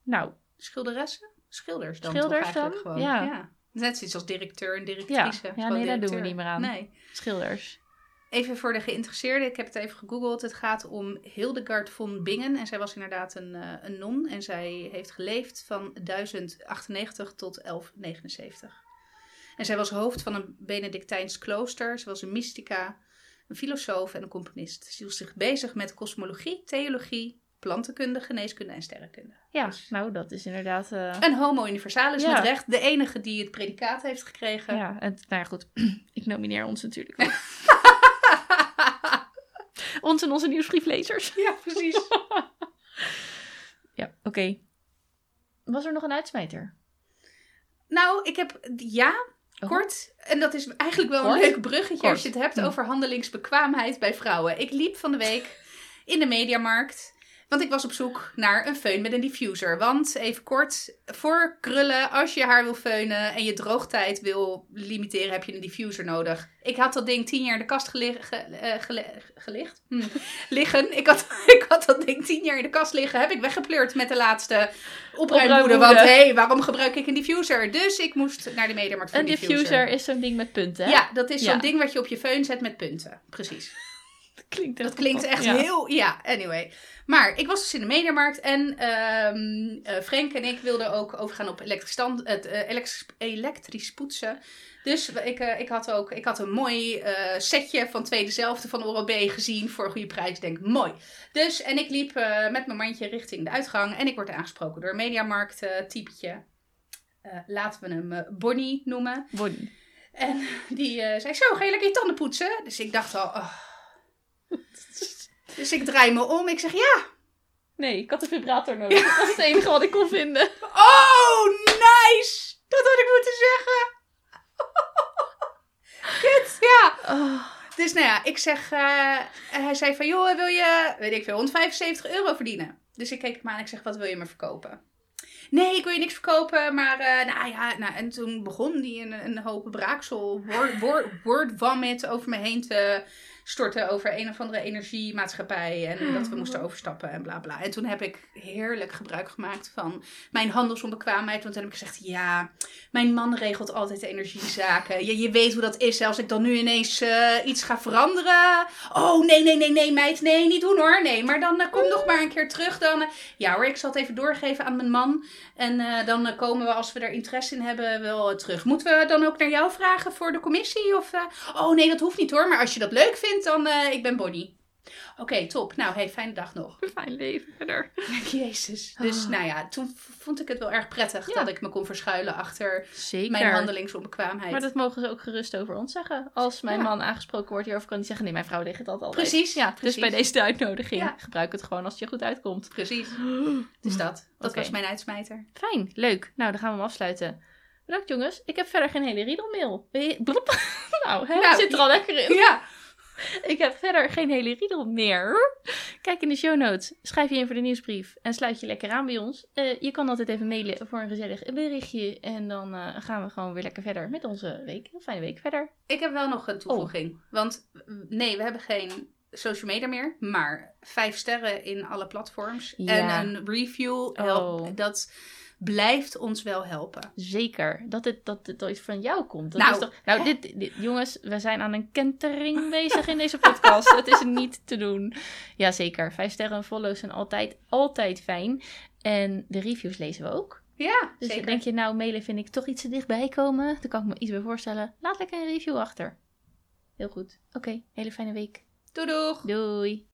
[SPEAKER 1] nou,
[SPEAKER 2] Schilderessen? Schilders dan
[SPEAKER 1] Schilders
[SPEAKER 2] toch eigenlijk
[SPEAKER 1] dan?
[SPEAKER 2] gewoon.
[SPEAKER 1] Ja.
[SPEAKER 2] Net zoiets als directeur en directrice.
[SPEAKER 1] Ja. Ja, nee, daar doen we niet meer aan.
[SPEAKER 2] Nee.
[SPEAKER 1] schilders.
[SPEAKER 2] Even voor de geïnteresseerden, ik heb het even gegoogeld. Het gaat om Hildegard von Bingen. En zij was inderdaad een, eh, een non. En zij heeft geleefd van 1098 tot 1179. En zij was hoofd van een Benedictijns klooster. Ze was een mystica, een filosoof en een componist. Ze hield zich bezig met kosmologie, theologie, plantenkunde, geneeskunde en sterrenkunde.
[SPEAKER 1] Ja,
[SPEAKER 2] Dus-
[SPEAKER 1] nou, dat is inderdaad... eh,
[SPEAKER 2] Een homo universalis
[SPEAKER 1] Ja.
[SPEAKER 2] met recht. De enige die het predicaat heeft gekregen.
[SPEAKER 1] ja, en nou ja, goed. ik nomineer ons natuurlijk. ons en onze nieuwsbrieflezers.
[SPEAKER 2] ja precies.
[SPEAKER 1] Ja, oké. Was er nog een uitsmijter?
[SPEAKER 2] Nou, ik heb ja,
[SPEAKER 1] Oh.
[SPEAKER 2] kort. En dat is eigenlijk wel
[SPEAKER 1] Kort?
[SPEAKER 2] een leuk bruggetje
[SPEAKER 1] Kort.
[SPEAKER 2] als je het hebt
[SPEAKER 1] Hm.
[SPEAKER 2] over handelingsbekwaamheid bij vrouwen. Ik liep van de week in de mediamarkt Want ik was op zoek naar een föhn met een diffuser. Want even kort, voor krullen, als je je haar wil feunen en je droogtijd wil limiteren, heb je een diffuser nodig. Ik had dat ding tien jaar in de kast gelig- ge- eh, gelicht. Hm. liggen. Ik had, ik had dat ding tien jaar in de kast liggen. Heb ik weggepleurd met de laatste. Opruimwoede. Want hé, hey, waarom gebruik ik een diffuser? Dus ik moest naar de mediamarkt voor
[SPEAKER 1] Een diffuser is zo'n ding met punten, hè?
[SPEAKER 2] Ja, dat is zo'n
[SPEAKER 1] Ja.
[SPEAKER 2] ding wat je op je föhn zet met punten. Precies.
[SPEAKER 1] Dat klinkt,
[SPEAKER 2] Dat klinkt echt
[SPEAKER 1] ja.
[SPEAKER 2] heel... Ja, anyway. Maar ik was dus in de mediamarkt en ehm eh, Frank en ik wilden ook overgaan op elektrisch, stand, het, eh, elektrisch, elektrisch poetsen. Dus ik, eh, ik, had ook ik had een mooi setje van twee dezelfde van Oral-B gezien voor een goede prijs. Ik denk, mooi. Dus, en ik liep met mijn mandje richting de uitgang en ik word aangesproken door een mediamarkt typetje. Laten we hem Bonnie noemen.
[SPEAKER 1] Bonnie.
[SPEAKER 2] En die zei, zo, ga je lekker je tanden poetsen? Dus ik dacht al, oh. Dus ik draai me om. Ik zeg, ja.
[SPEAKER 1] Nee, ik had een vibrator nodig. Dat was het enige wat ik kon vinden.
[SPEAKER 2] Oh, nice! Dat had ik moeten zeggen. Kut, ja.
[SPEAKER 1] Oh,
[SPEAKER 2] Dus nou ja, ik zeg, eh, hij zei van, joh, wil je, weet ik veel, 175 euro verdienen? Dus ik keek hem aan en ik zeg, wat wil je me verkopen? Nee, ik wil je niks verkopen, maar eh, nou ja, nou, en toen begon die een, een hoop braaksel, word, word, word vomit over me heen te storten over een of andere energiemaatschappij en dat we moesten overstappen en bla bla. En toen heb ik heerlijk gebruik gemaakt van mijn handelsonbekwaamheid, want toen heb ik gezegd, ja, mijn man regelt altijd de energiezaken. Je, je weet hoe dat is, als ik dan nu ineens eh, iets ga veranderen. Oh, nee, nee, nee, nee, meid, nee, niet doen hoor. Nee, maar dan eh, kom nog maar een keer terug. Dan, eh, ja hoor, ik zal het even doorgeven aan mijn man. En dan komen we, als we er interesse in hebben, wel terug. Moeten we dan ook naar jou vragen voor de commissie? Of, oh nee, dat hoeft niet hoor, maar als je dat leuk vindt, dan eh ik ben Bonnie. Oké, top. Nou, hey, fijne dag nog.
[SPEAKER 1] fijn leven verder.
[SPEAKER 2] Jezus. Dus
[SPEAKER 1] Oh.
[SPEAKER 2] nou ja, toen vond ik het wel erg prettig
[SPEAKER 1] Ja.
[SPEAKER 2] dat ik me kon verschuilen achter
[SPEAKER 1] Zeker.
[SPEAKER 2] mijn handelingsonbekwaamheid.
[SPEAKER 1] Maar dat mogen ze ook gerust over ons zeggen. Als mijn
[SPEAKER 2] Ja.
[SPEAKER 1] man aangesproken wordt hierover, kan hij zeggen: Nee, mijn vrouw deed het altijd.
[SPEAKER 2] Precies,
[SPEAKER 1] Ja,
[SPEAKER 2] precies.
[SPEAKER 1] dus bij deze uitnodiging,
[SPEAKER 2] Ja.
[SPEAKER 1] gebruik het gewoon als het je goed uitkomt.
[SPEAKER 2] Precies. Dus dat. Dat was mijn uitsmijter.
[SPEAKER 1] Fijn, leuk. Nou, dan gaan we hem afsluiten. Bedankt jongens. Ik heb verder geen hele riedelmail. Nou, hè,
[SPEAKER 2] Nou,
[SPEAKER 1] zit er al lekker in.
[SPEAKER 2] Ja.
[SPEAKER 1] Ik heb verder geen hele riedel meer. Kijk in de show notes. Schrijf je in voor de nieuwsbrief. En sluit je lekker aan bij ons. Eh, je kan altijd even mailen voor een gezellig berichtje. En dan eh, gaan we gewoon weer lekker verder met onze week. Een fijne week verder.
[SPEAKER 2] Ik heb wel nog een toevoeging. Want mm, nee, we hebben geen social media meer. Maar vijf sterren in alle platforms.
[SPEAKER 1] Ja.
[SPEAKER 2] En een review. Help,
[SPEAKER 1] Oh.
[SPEAKER 2] Dat blijft ons wel helpen.
[SPEAKER 1] Zeker. Dat het, dat het ooit van jou komt. Dat
[SPEAKER 2] Nou,
[SPEAKER 1] is toch, nou dit, dit- jongens, we zijn aan een kentering bezig in deze podcast. Het is niet te doen. Jazeker. Vijf sterren en follows zijn altijd, altijd fijn. En de reviews lezen we ook.
[SPEAKER 2] Ja,
[SPEAKER 1] Dus
[SPEAKER 2] zeker.
[SPEAKER 1] denk je, nou, mailen vind ik toch iets te dichtbij komen. Dan kan ik me iets bij voorstellen. Laat lekker een review achter. Heel goed. Oké, hele fijne week.
[SPEAKER 2] Doei doeg!
[SPEAKER 1] Doei.